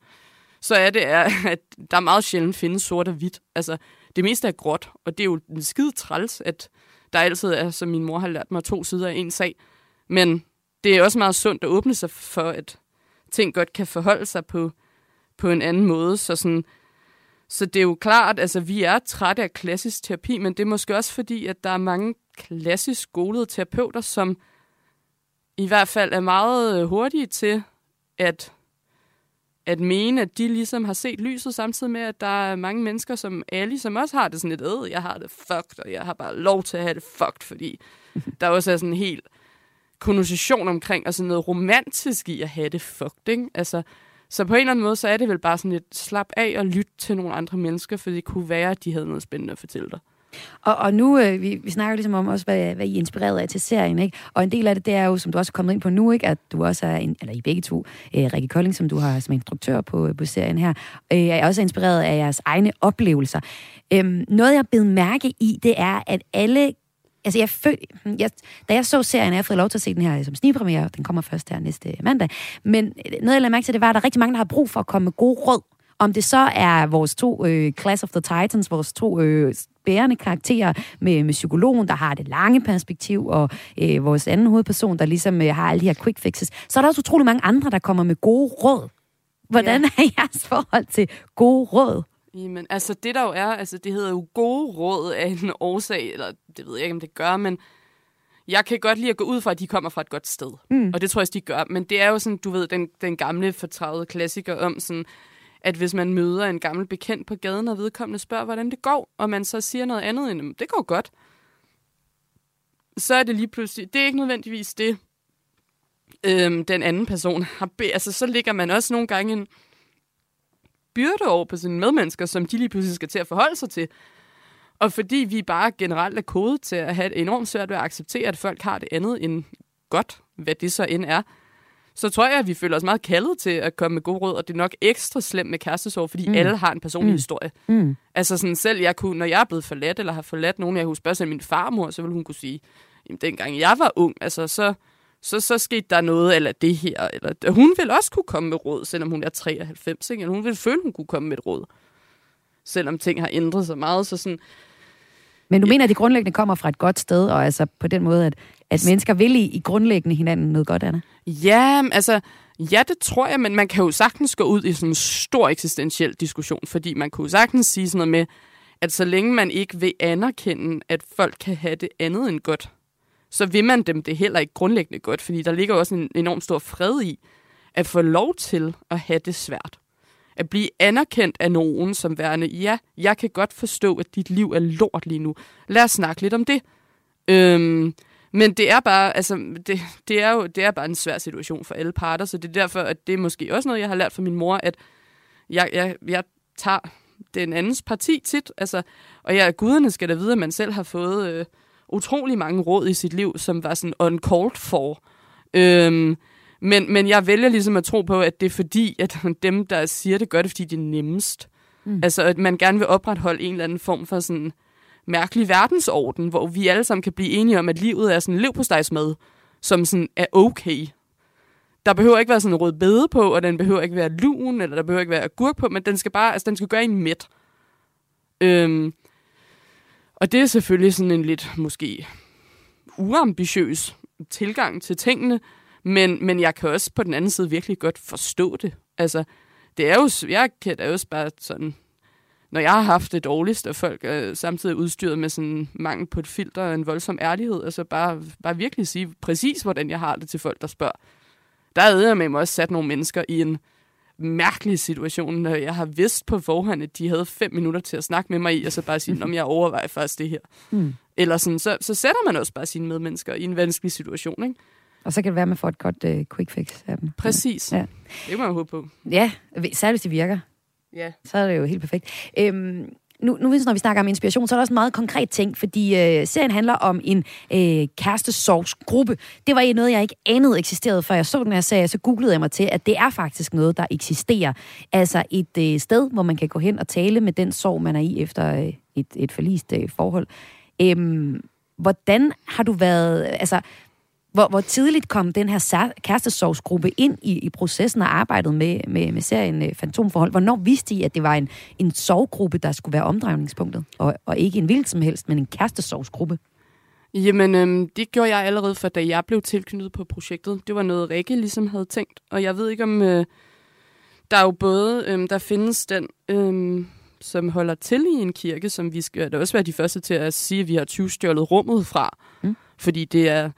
så er det, at der meget sjældent findes sort og hvidt. Altså, det meste er gråt, og det er jo en skide træls, at der altid er, som min mor har lært mig, to sider af en sag. Men det er også meget sundt at åbne sig for, at ting godt kan forholde sig på, på en anden måde. Så, sådan, så det er jo klart, altså, vi er trætte af klassisk terapi, men det er måske også fordi, at der er mange klassisk skolede terapeuter, som i hvert fald er meget hurtige til at at mene, at de ligesom har set lyset, samtidig med, at der er mange mennesker som Ali, som også har det sådan lidt, øh, jeg har det fucked, og jeg har bare lov til at have det fucked, fordi der også er sådan en helt konnotation omkring, og sådan noget romantisk i at have det fucked, ikke? Altså, så på en eller anden måde, så er det vel bare sådan lidt slap af og lytte til nogle andre mennesker, for det kunne være, at de havde noget spændende at fortælle dig. Og, og nu, øh, vi, vi snakker ligesom om også, hvad, hvad I er inspireret af til serien, ikke? Og en del af det, det er jo, som du også er kommet ind på nu, ikke? At du også er, en, eller I begge to, øh, Rikke Kolding, som du har som instruktør på, øh, på serien her, øh, er også inspireret af jeres egne oplevelser. Øhm, noget, jeg blev mærke i, det er, at alle Altså, jeg føl, jeg, da jeg så serien, jeg har fået lov til at se den her som snigpremiere, den kommer først her næste mandag, men noget, jeg lagde mærke til, det var, at der er rigtig mange, der har brug for at komme med gode råd. Om det så er vores to øh, Class of the Titans, vores to øh, bærende karakterer med, med psykologen, der har det lange perspektiv, og øh, vores anden hovedperson, der ligesom øh, har alle de her quick fixes, så er der også utrolig mange andre, der kommer med gode råd. Hvordan ja. er jeres forhold til gode råd? Jamen, altså det der jo er, altså det hedder jo gode råd af en årsag, eller det ved jeg ikke, om det gør, men jeg kan godt lide at gå ud fra, at de kommer fra et godt sted. Mm. Og det tror jeg, de gør. Men det er jo sådan, du ved, den, den gamle fortravede klassiker om sådan, at hvis man møder en gammel bekendt på gaden, og vedkommende spørger, hvordan det går, og man så siger noget andet end, det går godt, så er det lige pludselig, det er ikke nødvendigvis det, øhm, den anden person har be- Altså, så ligger man også nogle gange en byrde over på sine medmennesker, som de lige pludselig skal til at forholde sig til. Og fordi vi bare generelt er kodet til at have et enormt svært ved at acceptere, at folk har det andet end godt, hvad det så end er, så tror jeg, at vi føler os meget kaldet til at komme med gode råd, og det er nok ekstra slemt med kærestesorg, fordi mm. alle har en personlig mm. historie. Mm. Altså sådan selv, jeg kunne, når jeg er blevet forladt, eller har forladt nogen, jeg kunne spørge min farmor, så vil hun kunne sige, jamen dengang jeg var ung, altså så, så, så skete der noget, eller det her, eller hun vil også kunne komme med råd, selvom hun er 93, ikke? Eller hun vil føle, hun kunne komme med et råd, selvom ting har ændret sig meget, så sådan, men du mener, at det grundlæggende kommer fra et godt sted, og altså på den måde, at, at mennesker vil i, i grundlæggende hinanden noget godt, Anna? Ja, altså, ja, det tror jeg, men man kan jo sagtens gå ud i sådan en stor eksistentiel diskussion, fordi man kunne jo sagtens sige sådan noget med, at så længe man ikke vil anerkende, at folk kan have det andet end godt, så vil man dem det heller ikke grundlæggende godt, fordi der ligger også en enorm stor fred i at få lov til at have det svært at blive anerkendt af nogen som værende, ja, jeg kan godt forstå, at dit liv er lort lige nu. Lad os snakke lidt om det. Øhm, men det er bare, altså, det, det er jo det er bare en svær situation for alle parter, så det er derfor, at det er måske også noget, jeg har lært fra min mor, at jeg, jeg, jeg tager den andens parti tit, altså, og jeg, guderne skal da vide, at man selv har fået øh, utrolig mange råd i sit liv, som var sådan uncalled for. Øhm, men, men jeg vælger ligesom at tro på, at det er fordi, at dem, der siger det, gør det, fordi det er nemmest. Mm. Altså, at man gerne vil opretholde en eller anden form for sådan mærkelig verdensorden, hvor vi alle sammen kan blive enige om, at livet er sådan en levpostejsmad, som sådan er okay. Der behøver ikke være sådan en rød bede på, og den behøver ikke være lun, eller der behøver ikke være agurk på, men den skal bare, altså den skal gøre en mæt. Øhm, og det er selvfølgelig sådan en lidt, måske, uambitiøs tilgang til tingene, men, men jeg kan også på den anden side virkelig godt forstå det. Altså, det er jo, jeg kan da også bare sådan, når jeg har haft det dårligst, og folk er samtidig udstyret med sådan mangel på et filter og en voldsom ærlighed, altså bare, bare virkelig sige præcis, hvordan jeg har det til folk, der spørger. Der er jeg med mig også sat nogle mennesker i en mærkelig situation, når jeg har vidst på forhånd, at de havde fem minutter til at snakke med mig i, og så bare sige, om jeg overvejer faktisk det her. Mm. Eller sådan, så, så sætter man også bare sine medmennesker i en vanskelig situation, ikke? Og så kan det være, at man får et godt uh, quick fix af dem. Præcis. Ja. Det må man håbe på. Ja, særligt hvis det virker. Ja. Så er det jo helt perfekt. Øhm, nu, nu når vi snakker om inspiration, så er der også en meget konkret ting, fordi øh, serien handler om en øh, kærestesorgsgruppe. Det var noget, jeg ikke anede eksisterede, før jeg så den her serie, så googlede jeg mig til, at det er faktisk noget, der eksisterer. Altså et øh, sted, hvor man kan gå hen og tale med den sorg, man er i efter øh, et, et forlist øh, forhold. Øhm, hvordan har du været... Altså, hvor, hvor tidligt kom den her kærestesorgsgruppe ind i, i processen og arbejdet med, med, med serien øh, Fantomforhold? Hvornår vidste I, at det var en, en sovgruppe, der skulle være omdrejningspunktet? Og, og ikke en hvilken som helst, men en kærestesorgsgruppe? Jamen, øhm, det gjorde jeg allerede for, da jeg blev tilknyttet på projektet. Det var noget, Rikke ligesom havde tænkt. Og jeg ved ikke om... Øh, der er jo både... Øh, der findes den... Øh, som holder til i en kirke, som vi skal da også være de første til at sige, at vi har 20 stjålet rummet fra. Mm. Fordi det er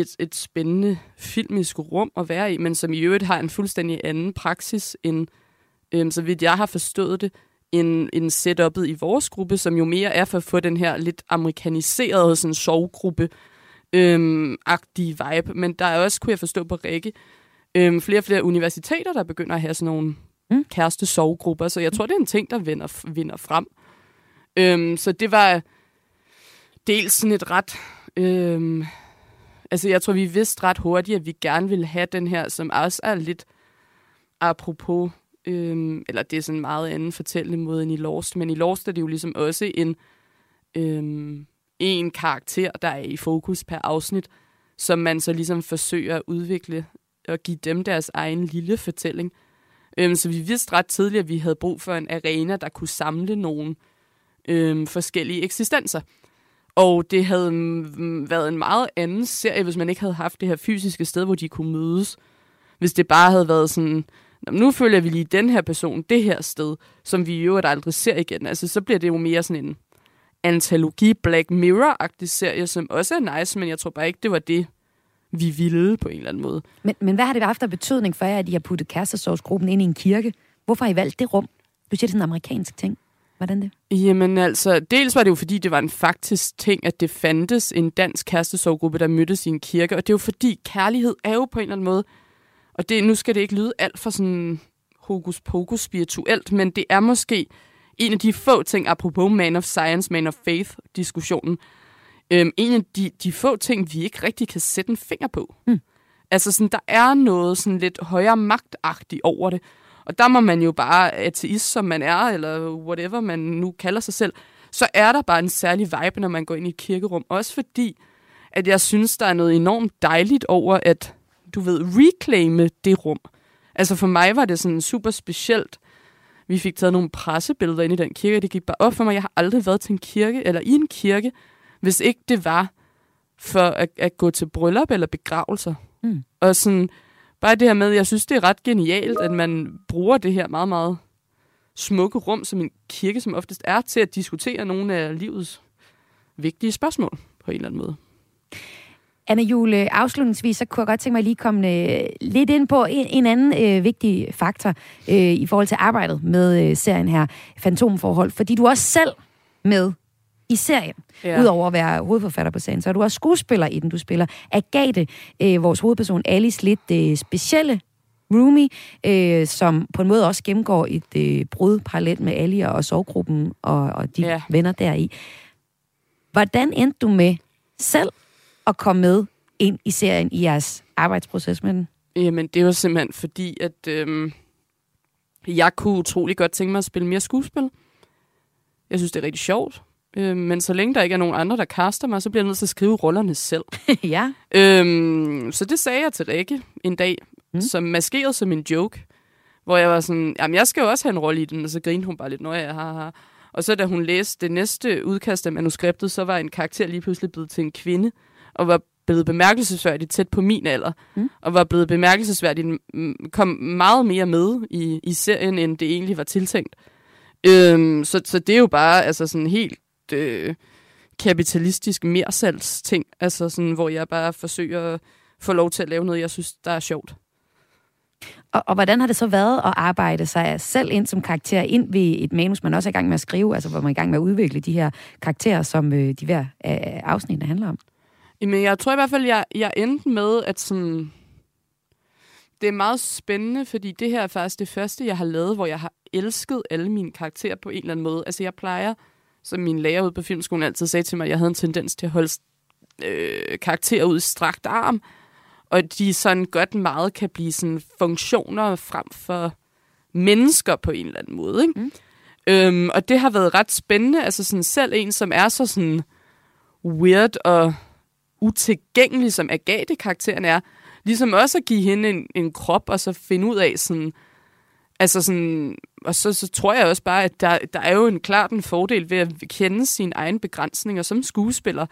et, et spændende filmisk rum at være i, men som i øvrigt har en fuldstændig anden praksis end, øhm, så vidt jeg har forstået det, end, end setupet i vores gruppe, som jo mere er for at få den her lidt amerikaniserede sådan, sovgruppe øhm, agtige vibe. Men der er også, kunne jeg forstå på Rikke, øhm, flere og flere universiteter, der begynder at have sådan nogle mm. kæreste sovegrupper. Så jeg tror, det er en ting, der vinder, vinder frem. Øhm, så det var dels sådan et ret... Øhm, altså, jeg tror, vi vidste ret hurtigt, at vi gerne ville have den her, som også er lidt apropos, øhm, eller det er sådan en meget anden fortællende måde end i Lost, men i Lost er det jo ligesom også en, øhm, en karakter, der er i fokus per afsnit, som man så ligesom forsøger at udvikle og give dem deres egen lille fortælling. Øhm, så vi vidste ret tidligt, at vi havde brug for en arena, der kunne samle nogle øhm, forskellige eksistenser. Og det havde mm, mm, været en meget anden serie, hvis man ikke havde haft det her fysiske sted, hvor de kunne mødes. Hvis det bare havde været sådan, nu følger vi lige den her person det her sted, som vi jo aldrig ser igen. Altså, så bliver det jo mere sådan en antologi Black Mirror-agtig serie, som også er nice, men jeg tror bare ikke, det var det, vi ville på en eller anden måde. Men, men hvad har det haft af betydning for jer, at I har puttet kærestesovsgruppen ind i en kirke? Hvorfor har I valgt det rum? Du siger, det er sådan en amerikansk ting. Hvordan det? Jamen altså, dels var det jo fordi, det var en faktisk ting, at det fandtes en dansk kærestesovgruppe, der mødtes i en kirke. Og det er jo fordi, kærlighed er jo på en eller anden måde, og det, nu skal det ikke lyde alt for sådan hokus pokus spirituelt, men det er måske en af de få ting, apropos Man of Science, Man of Faith-diskussionen, øhm, en af de, de få ting, vi ikke rigtig kan sætte en finger på. Mm. Altså sådan, der er noget sådan lidt højere magtagtigt over det. Og der må man jo bare, ateist som man er, eller whatever man nu kalder sig selv, så er der bare en særlig vibe, når man går ind i et kirkerum. Også fordi, at jeg synes, der er noget enormt dejligt over, at du ved, reclaime det rum. Altså for mig var det sådan super specielt. Vi fik taget nogle pressebilleder ind i den kirke, det gik bare op for mig. Jeg har aldrig været til en kirke, eller i en kirke, hvis ikke det var for at, at gå til bryllup eller begravelser. Mm. Og sådan, bare det her med, jeg synes, det er ret genialt, at man bruger det her meget, meget smukke rum, som en kirke som oftest er, til at diskutere nogle af livets vigtige spørgsmål på en eller anden måde. Anna Jule, afslutningsvis, så kunne jeg godt tænke mig at lige komme øh, lidt ind på en, en anden øh, vigtig faktor øh, i forhold til arbejdet med øh, serien her, Fantomforhold, fordi du også selv med i serien. Ja. Udover at være hovedforfatter på serien, så er du også skuespiller i den. Du spiller Agathe, øh, vores hovedperson, Alice lidt øh, specielle roomie, øh, som på en måde også gennemgår et øh, brud parallelt med Ali og sovgruppen og, og de ja. venner deri. Hvordan endte du med selv at komme med ind i serien i jeres arbejdsproces med den? Jamen, det var simpelthen fordi, at øh, jeg kunne utrolig godt tænke mig at spille mere skuespil. Jeg synes, det er rigtig sjovt. Øh, men så længe der ikke er nogen andre, der kaster mig, så bliver jeg nødt til at skrive rollerne selv. ja. Øhm, så det sagde jeg til Rikke en dag, mm. som maskerede som en joke. Hvor jeg var sådan, jamen jeg skal jo også have en rolle i den, og så grinede hun bare lidt, når jeg har. Og så da hun læste det næste udkast af manuskriptet, så var en karakter lige pludselig blevet til en kvinde, og var blevet bemærkelsesværdigt tæt på min alder, mm. og var blevet bemærkelsesværdigt, kom meget mere med i, i serien, end det egentlig var tiltænkt. Øhm, så, så det er jo bare altså sådan helt øh, kapitalistisk mersalgsting, altså sådan, hvor jeg bare forsøger at få lov til at lave noget, jeg synes, der er sjovt. Og, og hvordan har det så været at arbejde sig selv ind som karakter, ind ved et manus, man også er i gang med at skrive, altså hvor man er i gang med at udvikle de her karakterer, som øh, de hver øh, afsnit handler om? Jamen, jeg tror i hvert fald, jeg, jeg endte med, at sådan, det er meget spændende, fordi det her er faktisk det første, jeg har lavet, hvor jeg har elsket alle mine karakterer på en eller anden måde. Altså, jeg plejer som min lærer ude på filmskolen altid sagde til mig, at jeg havde en tendens til at holde øh, karakterer ud i strakt arm, og de sådan godt meget kan blive sådan funktioner frem for mennesker på en eller anden måde. Ikke? Mm. Øhm, og det har været ret spændende, altså sådan selv en, som er så sådan weird og utilgængelig, som Agathe-karakteren er, ligesom også at give hende en, en krop, og så finde ud af sådan, Altså sådan, og så, så tror jeg også bare, at der, der er jo en klart en fordel ved at kende sine egne begrænsninger som skuespiller,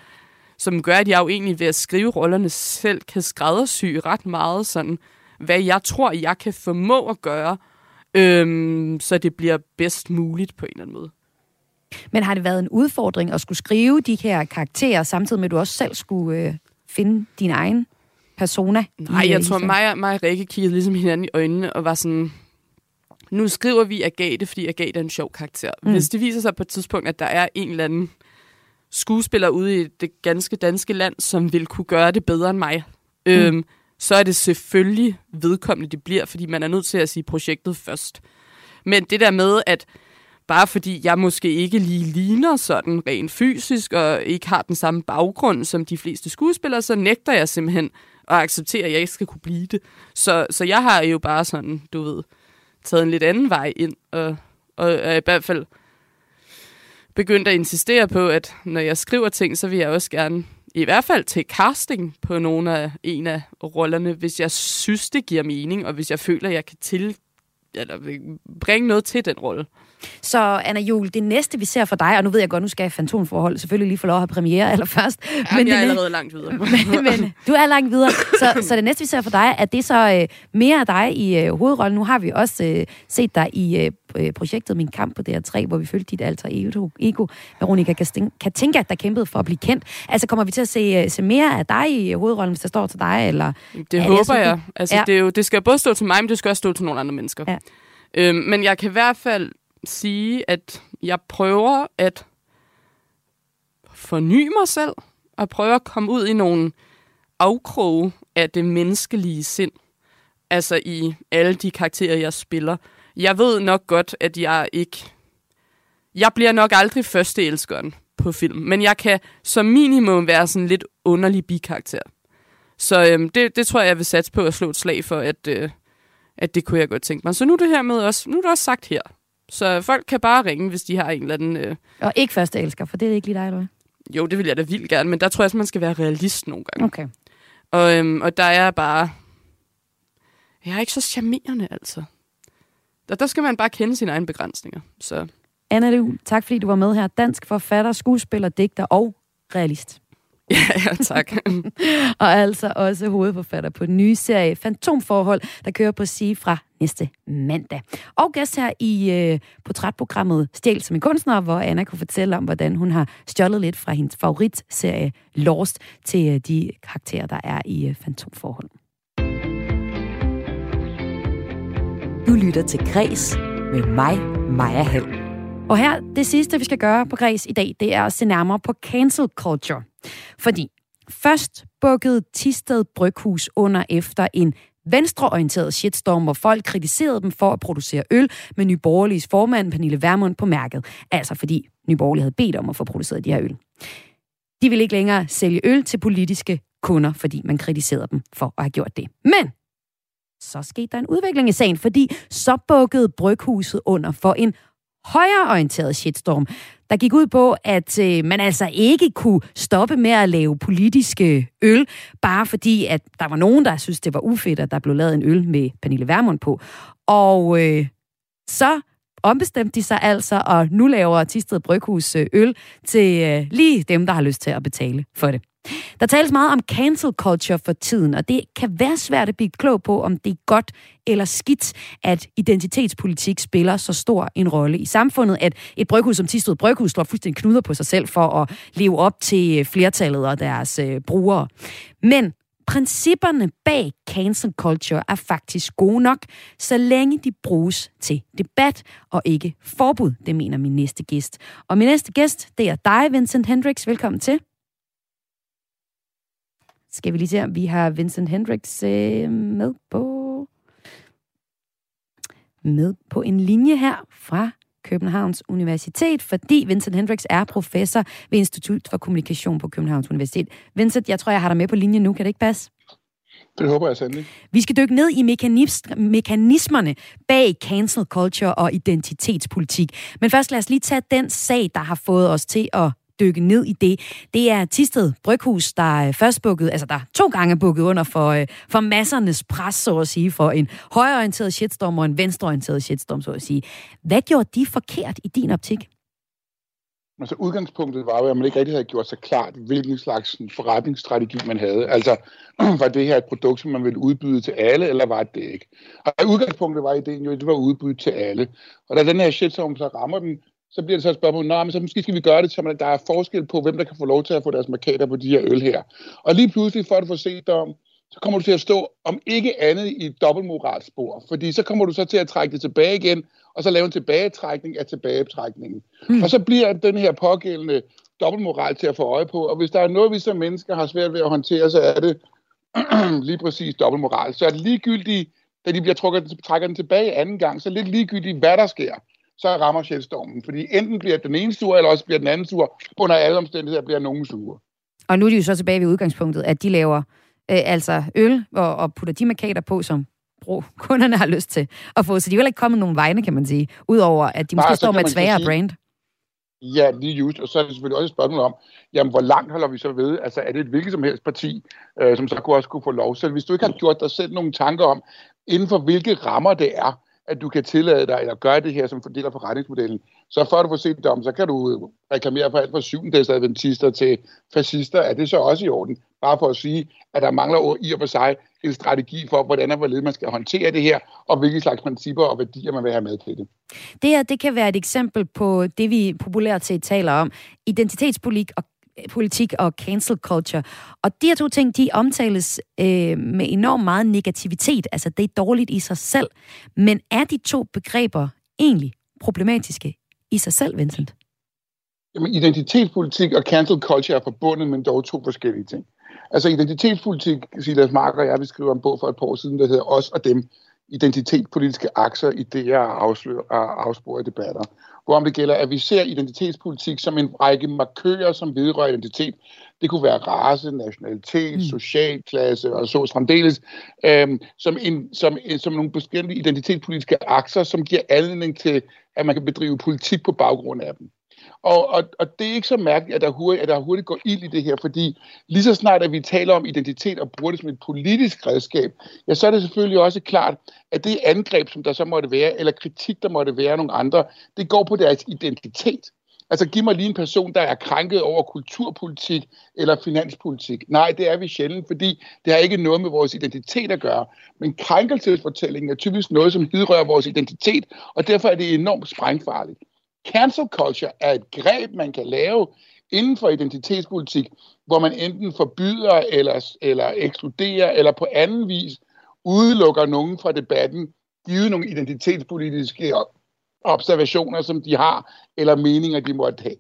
som gør, at jeg jo egentlig ved at skrive rollerne selv kan skræddersy ret meget sådan, hvad jeg tror, jeg kan formå at gøre, øhm, så det bliver bedst muligt på en eller anden måde. Men har det været en udfordring at skulle skrive de her karakterer, samtidig med at du også selv skulle øh, finde din egen persona? Nej, jeg tror, mig, mig og Rikke kiggede ligesom hinanden i øjnene og var sådan, nu skriver vi Agathe, fordi Agathe er en sjov karakter. Mm. Hvis det viser sig på et tidspunkt, at der er en eller anden skuespillere ude i det ganske danske land, som vil kunne gøre det bedre end mig, mm. øhm, så er det selvfølgelig vedkommende, det bliver, fordi man er nødt til at sige projektet først. Men det der med, at bare fordi jeg måske ikke lige ligner sådan rent fysisk, og ikke har den samme baggrund som de fleste skuespillere, så nægter jeg simpelthen at acceptere, at jeg ikke skal kunne blive det. Så, så jeg har jo bare sådan, du ved, taget en lidt anden vej ind, og, og er i hvert fald begyndt at insistere på, at når jeg skriver ting, så vil jeg også gerne i hvert fald til casting på nogle af en af rollerne, hvis jeg synes, det giver mening, og hvis jeg føler, at jeg kan til, eller bringe noget til den rolle. Så Anna Jul, det næste, vi ser for dig, og nu ved jeg godt, nu skal jeg fantomforhold selvfølgelig lige få lov at have premiere allerførst. Ja, men jeg er allerede langt videre. men, men du er langt videre. Så, så det næste, vi ser for dig, er det så øh, mere af dig i øh, hovedrollen. Nu har vi også øh, set dig i øh, øh projektet Min Kamp på DR3, hvor vi følte dit alter ego, Veronica Katinka, der kæmpede for at blive kendt. Altså, kommer vi til at se, øh, se mere af dig i hovedrollen, hvis der står til dig? Eller, det håber jeg. jeg. Altså, ja. det, er jo, det skal både stå til mig, men det skal også stå til nogle andre mennesker. Ja. Øhm, men jeg kan i hvert fald sige, at jeg prøver at forny mig selv, og prøve at komme ud i nogle afkroge af det menneskelige sind. Altså i alle de karakterer, jeg spiller. Jeg ved nok godt, at jeg ikke... Jeg bliver nok aldrig første elskeren på film, men jeg kan som minimum være sådan lidt underlig bikarakter. Så øhm, det, det tror jeg, jeg vil satse på at slå et slag for, at, øh, at det kunne jeg godt tænke mig. Så nu er det her med også, nu er det også sagt her. Så folk kan bare ringe, hvis de har en eller anden... Øh... Og ikke første elsker, for det er ikke lige dig, eller hvad? Jo, det vil jeg da vildt gerne, men der tror jeg også, man skal være realist nogle gange. Okay. Og, øhm, og der er bare... Jeg er ikke så charmerende, altså. Der, der skal man bare kende sine egne begrænsninger. Så. Anna du, tak fordi du var med her. Dansk forfatter, skuespiller, digter og realist. Ja, ja, tak. og altså også hovedforfatter på den nye serie Fantomforhold, der kører på sige fra næste mandag. Og gæst her i øh, portrætprogrammet Stjæl som en kunstner, hvor Anna kunne fortælle om, hvordan hun har stjålet lidt fra hendes favoritserie Lost til øh, de karakterer, der er i øh, Fantomforhold. Du lytter til Græs med mig, Maja Hall. Og her, det sidste, vi skal gøre på Græs i dag, det er at se nærmere på cancel culture. Fordi først bukkede Tisted Bryghus under efter en venstreorienteret shitstorm, hvor folk kritiserede dem for at producere øl med Nyborgerliges formand Pernille Vermund på mærket. Altså fordi Nyborgerlige havde bedt om at få produceret de her øl. De ville ikke længere sælge øl til politiske kunder, fordi man kritiserede dem for at have gjort det. Men så skete der en udvikling i sagen, fordi så bukkede Bryghuset under for en højreorienteret shitstorm, der gik ud på, at øh, man altså ikke kunne stoppe med at lave politiske øl, bare fordi, at der var nogen, der synes det var ufedt, at der blev lavet en øl med Pernille Vermund på. Og øh, så ombestemte de sig altså, og nu laver Tisted Bryghus øh, øl til øh, lige dem, der har lyst til at betale for det. Der tales meget om cancel culture for tiden, og det kan være svært at blive klog på, om det er godt eller skidt, at identitetspolitik spiller så stor en rolle i samfundet, at et bryghus som Tisted Bryghus slår fuldstændig knuder på sig selv for at leve op til øh, flertallet og deres øh, brugere. Men principperne bag cancel culture er faktisk gode nok, så længe de bruges til debat og ikke forbud, det mener min næste gæst. Og min næste gæst, det er dig, Vincent Hendricks. Velkommen til. Skal vi lige se, om vi har Vincent Hendricks øh, med på med på en linje her fra Københavns Universitet, fordi Vincent Hendricks er professor ved Institut for Kommunikation på Københavns Universitet. Vincent, jeg tror, jeg har dig med på linjen nu. Kan det ikke passe? Det håber jeg sandelig. Vi skal dykke ned i mekanismerne bag cancel culture og identitetspolitik. Men først lad os lige tage den sag, der har fået os til at dykke ned i det. Det er Tisted Bryghus, der øh, først bukket, altså der to gange bukket under for, øh, for massernes pres, så at sige, for en højreorienteret shitstorm og en venstreorienteret shitstorm, så at sige. Hvad gjorde de forkert i din optik? Altså udgangspunktet var jo, at man ikke rigtig havde gjort sig klart, hvilken slags forretningsstrategi man havde. Altså, var det her et produkt, som man ville udbyde til alle, eller var det ikke? Og udgangspunktet var ideen jo, at det var udbydet til alle. Og da den her shitstorm så rammer den, så bliver det så et spørgsmål, nej, men så måske skal vi gøre det, så man, der er forskel på, hvem der kan få lov til at få deres markader på de her øl her. Og lige pludselig, for at få set om, så kommer du til at stå om ikke andet i et dobbeltmoralspor, fordi så kommer du så til at trække det tilbage igen, og så lave en tilbagetrækning af tilbagetrækningen. Mm. Og så bliver den her pågældende dobbeltmoral til at få øje på, og hvis der er noget, vi som mennesker har svært ved at håndtere, så er det lige præcis dobbeltmoral. Så er det ligegyldigt, da de bliver trukket, trækker den tilbage anden gang, så er det lidt ligegyldigt, hvad der sker så rammer sjælstormen. Fordi enten bliver den ene sur, eller også bliver den anden sur. Under alle omstændigheder bliver nogen sure. Og nu er de jo så tilbage ved udgangspunktet, at de laver øh, altså øl og, og putter de markader på, som brug, kunderne har lyst til at få. Så de er jo ikke kommet nogen vegne, kan man sige, udover at de måske Nej, står med et sværere sige, brand. Ja, lige just. Og så er det selvfølgelig også et spørgsmål om, jamen, hvor langt holder vi så ved? Altså, er det et hvilket som helst parti, øh, som så kunne også kunne få lov? Så hvis du ikke har gjort dig selv nogle tanker om, inden for hvilke rammer det er, at du kan tillade dig at gøre det her som fordeler forretningsmodellen. Så før du får set dom, så kan du reklamere for alt fra syvendags adventister til fascister. Er det så også i orden? Bare for at sige, at der mangler i og for sig en strategi for, hvordan og hvorledes man skal håndtere det her, og hvilke slags principper og værdier man vil have med til det. Det her, det kan være et eksempel på det, vi populært set taler om. Identitetspolitik og politik og cancel culture. Og de her to ting, de omtales øh, med enormt meget negativitet. Altså, det er dårligt i sig selv. Men er de to begreber egentlig problematiske i sig selv, Vincent? Jamen, identitetspolitik og cancel culture er forbundet, men dog to forskellige ting. Altså identitetspolitik, Silas Marker og jeg, vi skriver en bog for et par år siden, der hedder Os og Dem, identitetspolitiske akser, idéer og, afslør, og afspore debatter hvorom det gælder, at vi ser identitetspolitik som en række markører, som vedrører identitet. Det kunne være race, nationalitet, mm. social klasse og så fremdeles, øhm, som, en, som, som nogle forskellige identitetspolitiske akser, som giver anledning til, at man kan bedrive politik på baggrund af dem. Og, og, og det er ikke så mærkeligt, at der, hurtigt, at der hurtigt går ild i det her, fordi lige så snart, at vi taler om identitet og bruger det som et politisk redskab, ja, så er det selvfølgelig også klart, at det angreb, som der så måtte være, eller kritik, der måtte være af nogle andre, det går på deres identitet. Altså giv mig lige en person, der er krænket over kulturpolitik eller finanspolitik. Nej, det er vi sjældent, fordi det har ikke noget med vores identitet at gøre. Men krænkelsesfortællingen er typisk noget, som hidrører vores identitet, og derfor er det enormt sprængfarligt. Cancel culture er et greb, man kan lave inden for identitetspolitik, hvor man enten forbyder eller, eller ekskluderer, eller på anden vis udelukker nogen fra debatten, givet nogle identitetspolitiske observationer, som de har, eller meninger, de måtte have.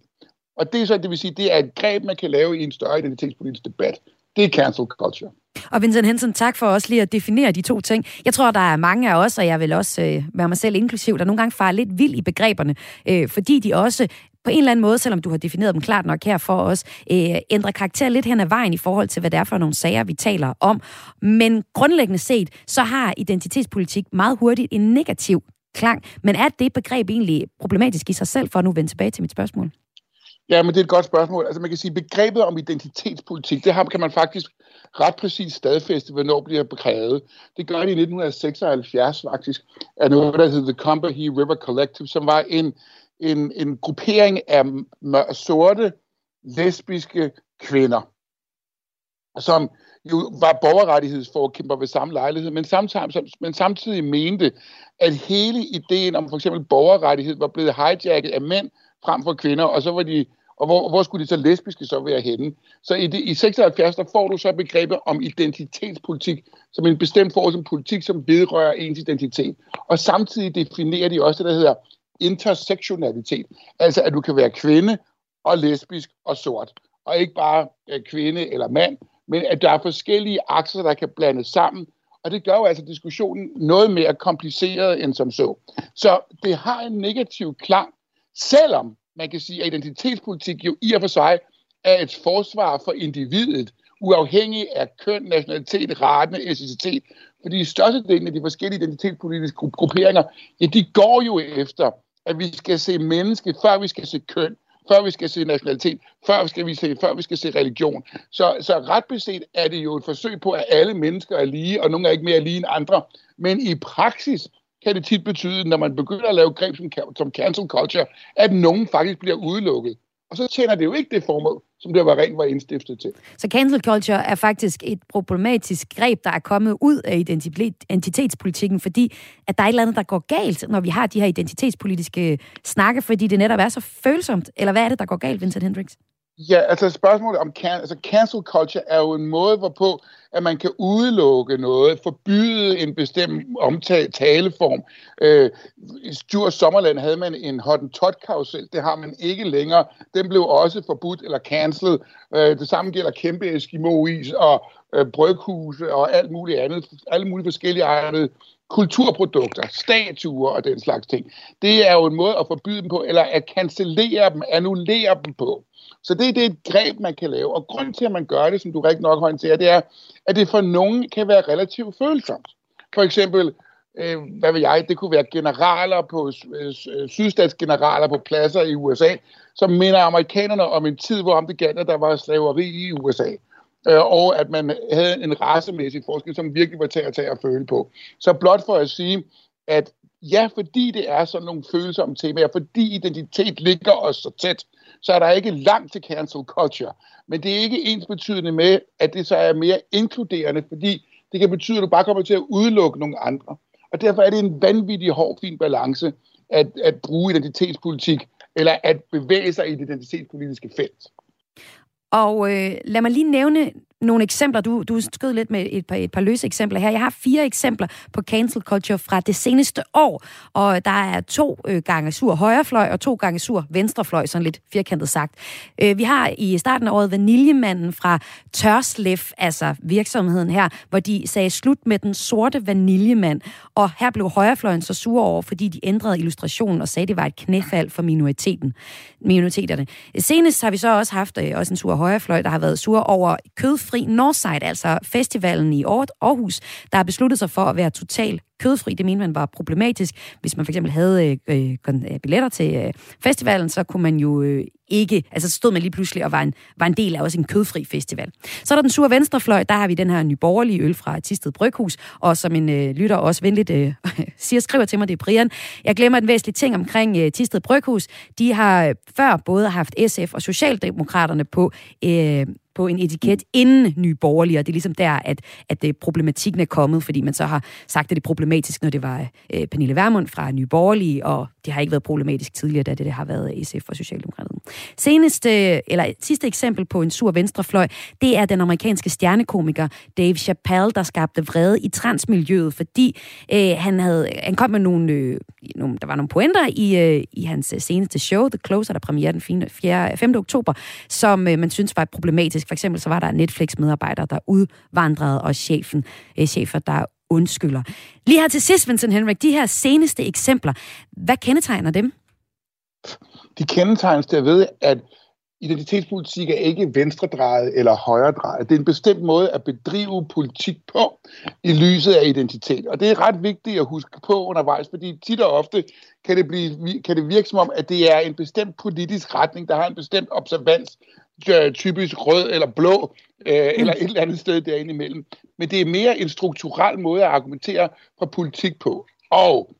Og det er så, det vil sige, det er et greb, man kan lave i en større identitetspolitisk debat. Det er cancel culture. Og Vincent Hensen, tak for også lige at definere de to ting. Jeg tror, der er mange af os, og jeg vil også øh, være mig selv inklusiv, der nogle gange farer lidt vild i begreberne, øh, fordi de også på en eller anden måde, selvom du har defineret dem klart nok her for os, øh, ændrer karakter lidt hen ad vejen i forhold til, hvad det er for nogle sager, vi taler om. Men grundlæggende set, så har identitetspolitik meget hurtigt en negativ klang. Men er det begreb egentlig problematisk i sig selv, for at nu vende tilbage til mit spørgsmål? Ja, men det er et godt spørgsmål. Altså man kan sige, begrebet om identitetspolitik, det har, kan man faktisk ret præcis stadfæste, hvornår bliver krævet. Det gør de i 1976 faktisk, af noget, der hedder The Combahee River Collective, som var en, en, en gruppering af sorte, lesbiske kvinder, som jo var borgerrettighedsforkæmper ved samme lejlighed, men samtidig, men samtidig mente, at hele ideen om for eksempel borgerrettighed var blevet hijacket af mænd frem for kvinder, og så var de og hvor, hvor skulle de så lesbiske så være henne? Så i, det, i 76, der får du så begrebet om identitetspolitik, som en bestemt form som politik, som vedrører ens identitet. Og samtidig definerer de også det, der hedder intersektionalitet. Altså, at du kan være kvinde og lesbisk og sort. Og ikke bare øh, kvinde eller mand, men at der er forskellige akser, der kan blandes sammen. Og det gør jo altså diskussionen noget mere kompliceret end som så. Så det har en negativ klang, selvom man kan sige, at identitetspolitik jo i og for sig er et forsvar for individet, uafhængig af køn, nationalitet, rate, etnicitet. Fordi størstedelen af de forskellige identitetspolitiske grupperinger, ja, de går jo efter, at vi skal se menneske, før vi skal se køn, før vi skal se nationalitet, før vi skal vi se, før vi skal se religion. Så, så ret beset er det jo et forsøg på, at alle mennesker er lige, og nogle er ikke mere lige end andre. Men i praksis, kan det tit betyde, når man begynder at lave greb som, som cancel culture, at nogen faktisk bliver udelukket. Og så tjener det jo ikke det formål, som det var rent var indstiftet til. Så cancel culture er faktisk et problematisk greb, der er kommet ud af identitetspolitikken, fordi at der er et eller andet, der går galt, når vi har de her identitetspolitiske snakke, fordi det netop er så følsomt. Eller hvad er det, der går galt, Vincent Hendricks? Ja, altså spørgsmålet om can, altså cancel culture er jo en måde, hvorpå at man kan udelukke noget, forbyde en bestemt omtale, taleform. Øh, I Stjurs Sommerland havde man en hottentot-karusel, det har man ikke længere. Den blev også forbudt eller cancelled. Øh, det samme gælder kæmpe Eskimo-is og øh, bryghuse og alt muligt andet, alle mulige forskellige egne kulturprodukter, statuer og den slags ting. Det er jo en måde at forbyde dem på, eller at cancellere dem, annullere dem på. Så det, det er et greb, man kan lave. Og grund til, at man gør det, som du rigtig nok håndterer, det er, at det for nogen kan være relativt følsomt. For eksempel, øh, hvad vil jeg, det kunne være generaler på, øh, øh sydstatsgeneraler på pladser i USA, som minder amerikanerne om en tid, hvor om det galt, at der var slaveri i USA. Øh, og at man havde en racemæssig forskel, som virkelig var til at tage og føle på. Så blot for at sige, at ja, fordi det er sådan nogle følsomme temaer, fordi identitet ligger os så tæt, så er der ikke langt til cancel culture. Men det er ikke ensbetydende med, at det så er mere inkluderende, fordi det kan betyde, at du bare kommer til at udelukke nogle andre. Og derfor er det en vanvittig hård, fin balance at, at bruge identitetspolitik, eller at bevæge sig i det identitetspolitiske felt. Og øh, lad mig lige nævne nogle eksempler. Du, du skød lidt med et par, et par løse eksempler her. Jeg har fire eksempler på cancel culture fra det seneste år, og der er to øh, gange sur højrefløj og to gange sur venstrefløj, sådan lidt firkantet sagt. Øh, vi har i starten af året Vaniljemanden fra Tørslef, altså virksomheden her, hvor de sagde slut med den sorte vaniljemand, og her blev højrefløjen så sur over, fordi de ændrede illustrationen og sagde, at det var et knæfald for minoriteten, minoriteterne. Senest har vi så også haft øh, også en sur højrefløj, der har været sur over kødfri Northside, altså festivalen i Aarhus, der har besluttet sig for at være total kødfri. Det mente man var problematisk. Hvis man for eksempel havde øh, øh, øh, billetter til øh, festivalen, så kunne man jo øh, ikke, altså stod man lige pludselig og var en, var en del af også en kødfri festival. Så er der den sure venstrefløj, der har vi den her nyborgerlige øl fra Tisted Bryghus, og som en øh, lytter også venligt øh, siger, skriver til mig, det er Brian. Jeg glemmer en væsentlig ting omkring øh, Tisted Bryghus. De har øh, før både haft SF og Socialdemokraterne på øh, på en etiket inden nye borgerlige, og det er ligesom der, at, at det, problematikken er kommet, fordi man så har sagt, at det er problematisk, når det var øh, Pernille Vermund fra Nye Borgerlige, og det har ikke været problematisk tidligere, da det, det har været SF og Socialdemokratiet. Seneste, øh, eller sidste eksempel på en sur venstrefløj, det er den amerikanske stjernekomiker Dave Chappelle, der skabte vrede i transmiljøet, fordi øh, han, havde, han kom med nogle, øh, nogle, der var nogle pointer i, øh, i hans øh, seneste show, The Closer, der premiere den 4, 5. oktober, som øh, man synes var problematisk. For eksempel så var der Netflix-medarbejdere, der udvandrede, og chefen, øh, chefer, der undskylder. Lige her til sidst, Vincent Henrik, de her seneste eksempler, hvad kendetegner dem? De kendetegnes derved, at identitetspolitik er ikke venstredrejet eller højredrejet. Det er en bestemt måde at bedrive politik på i lyset af identitet. Og det er ret vigtigt at huske på undervejs, fordi tit og ofte kan det, blive, kan det virke som om, at det er en bestemt politisk retning, der har en bestemt observans, typisk rød eller blå, øh, eller et eller andet sted derinde imellem. Men det er mere en strukturel måde at argumentere fra politik på. Og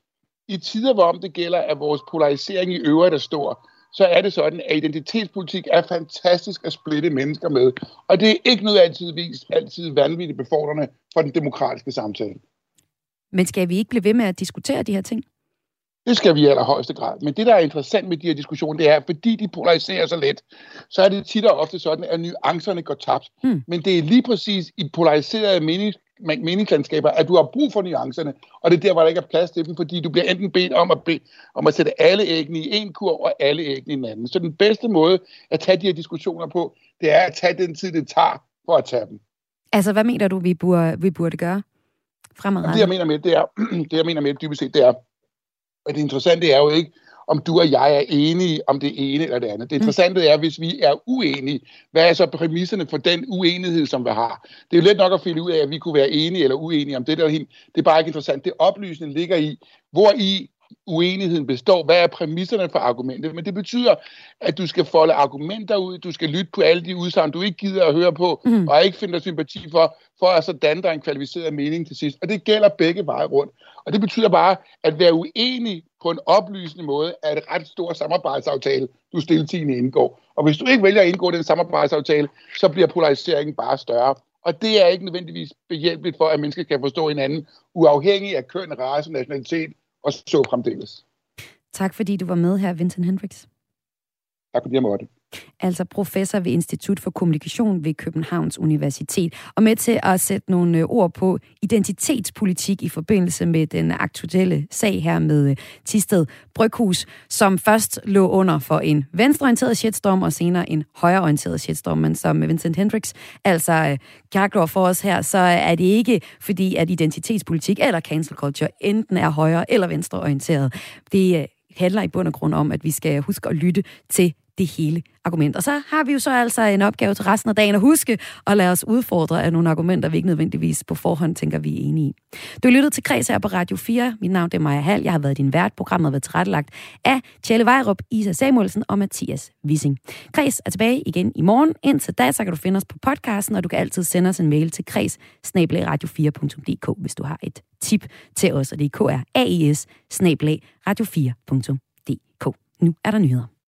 i tider, hvor om det gælder, at vores polarisering i øvrigt er stor, så er det sådan, at identitetspolitik er fantastisk at splitte mennesker med. Og det er ikke noget altid vist, altid vanvittigt befordrende for den demokratiske samtale. Men skal vi ikke blive ved med at diskutere de her ting? Det skal vi i allerhøjeste grad. Men det, der er interessant med de her diskussioner, det er, fordi de polariserer så let, så er det tit og ofte sådan, at nuancerne går tabt. Hmm. Men det er lige præcis i polariserede menings meningslandskaber, at du har brug for nuancerne, og det er der, hvor der ikke er plads til dem, fordi du bliver enten bedt om at, be, om at sætte alle æggene i en kurv og alle æggene i en anden. Så den bedste måde at tage de her diskussioner på, det er at tage den tid, det tager for at tage dem. Altså, hvad mener du, vi burde, vi burde gøre fremadrettet? Det, jeg mener med, det er, det, jeg mener med dybest set, det er, at det interessante er jo ikke, om du og jeg er enige om det ene eller det andet. Det mm. interessante er, hvis vi er uenige, hvad er så præmisserne for den uenighed, som vi har? Det er jo let nok at finde ud af, at vi kunne være enige eller uenige om det der. Det er bare ikke interessant. Det oplysning ligger i, hvor i uenigheden består. Hvad er præmisserne for argumentet? Men det betyder, at du skal folde argumenter ud, du skal lytte på alle de udsagn, du ikke gider at høre på, mm. og ikke finde sympati for, for at så danne dig en kvalificeret mening til sidst. Og det gælder begge veje rundt. Og det betyder bare, at være uenig på en oplysende måde er et ret stor samarbejdsaftale, du stiltigende indgår. Og hvis du ikke vælger at indgå den samarbejdsaftale, så bliver polariseringen bare større. Og det er ikke nødvendigvis behjælpeligt for, at mennesker kan forstå hinanden, uafhængig af køn, race, nationalitet og så fremdeles. Tak fordi du var med her, Vincent Hendricks. Tak fordi jeg måtte altså professor ved Institut for Kommunikation ved Københavns Universitet, og med til at sætte nogle øh, ord på identitetspolitik i forbindelse med den aktuelle sag her med øh, Tisted Bryghus, som først lå under for en venstreorienteret shitstorm og senere en højreorienteret shitstorm, men som Vincent Hendricks altså øh, klargjorde for os her, så er det ikke fordi, at identitetspolitik eller cancel culture enten er højre eller venstreorienteret. Det øh, handler i bund og grund om, at vi skal huske at lytte til det hele argument. Og så har vi jo så altså en opgave til resten af dagen at huske at lade os udfordre af nogle argumenter, vi ikke nødvendigvis på forhånd tænker, vi er enige i. Du lyttet til Kreds her på Radio 4. Mit navn er Maja Hall. Jeg har været din vært. Programmet har været tilrettelagt af Tjelle Vejrup, Isa Samuelsen og Mathias Wissing. Kreds er tilbage igen i morgen. Indtil da, så kan du finde os på podcasten, og du kan altid sende os en mail til kreds radio4.dk, hvis du har et tip til os, og det er kraes radio4.dk. Nu er der nyheder.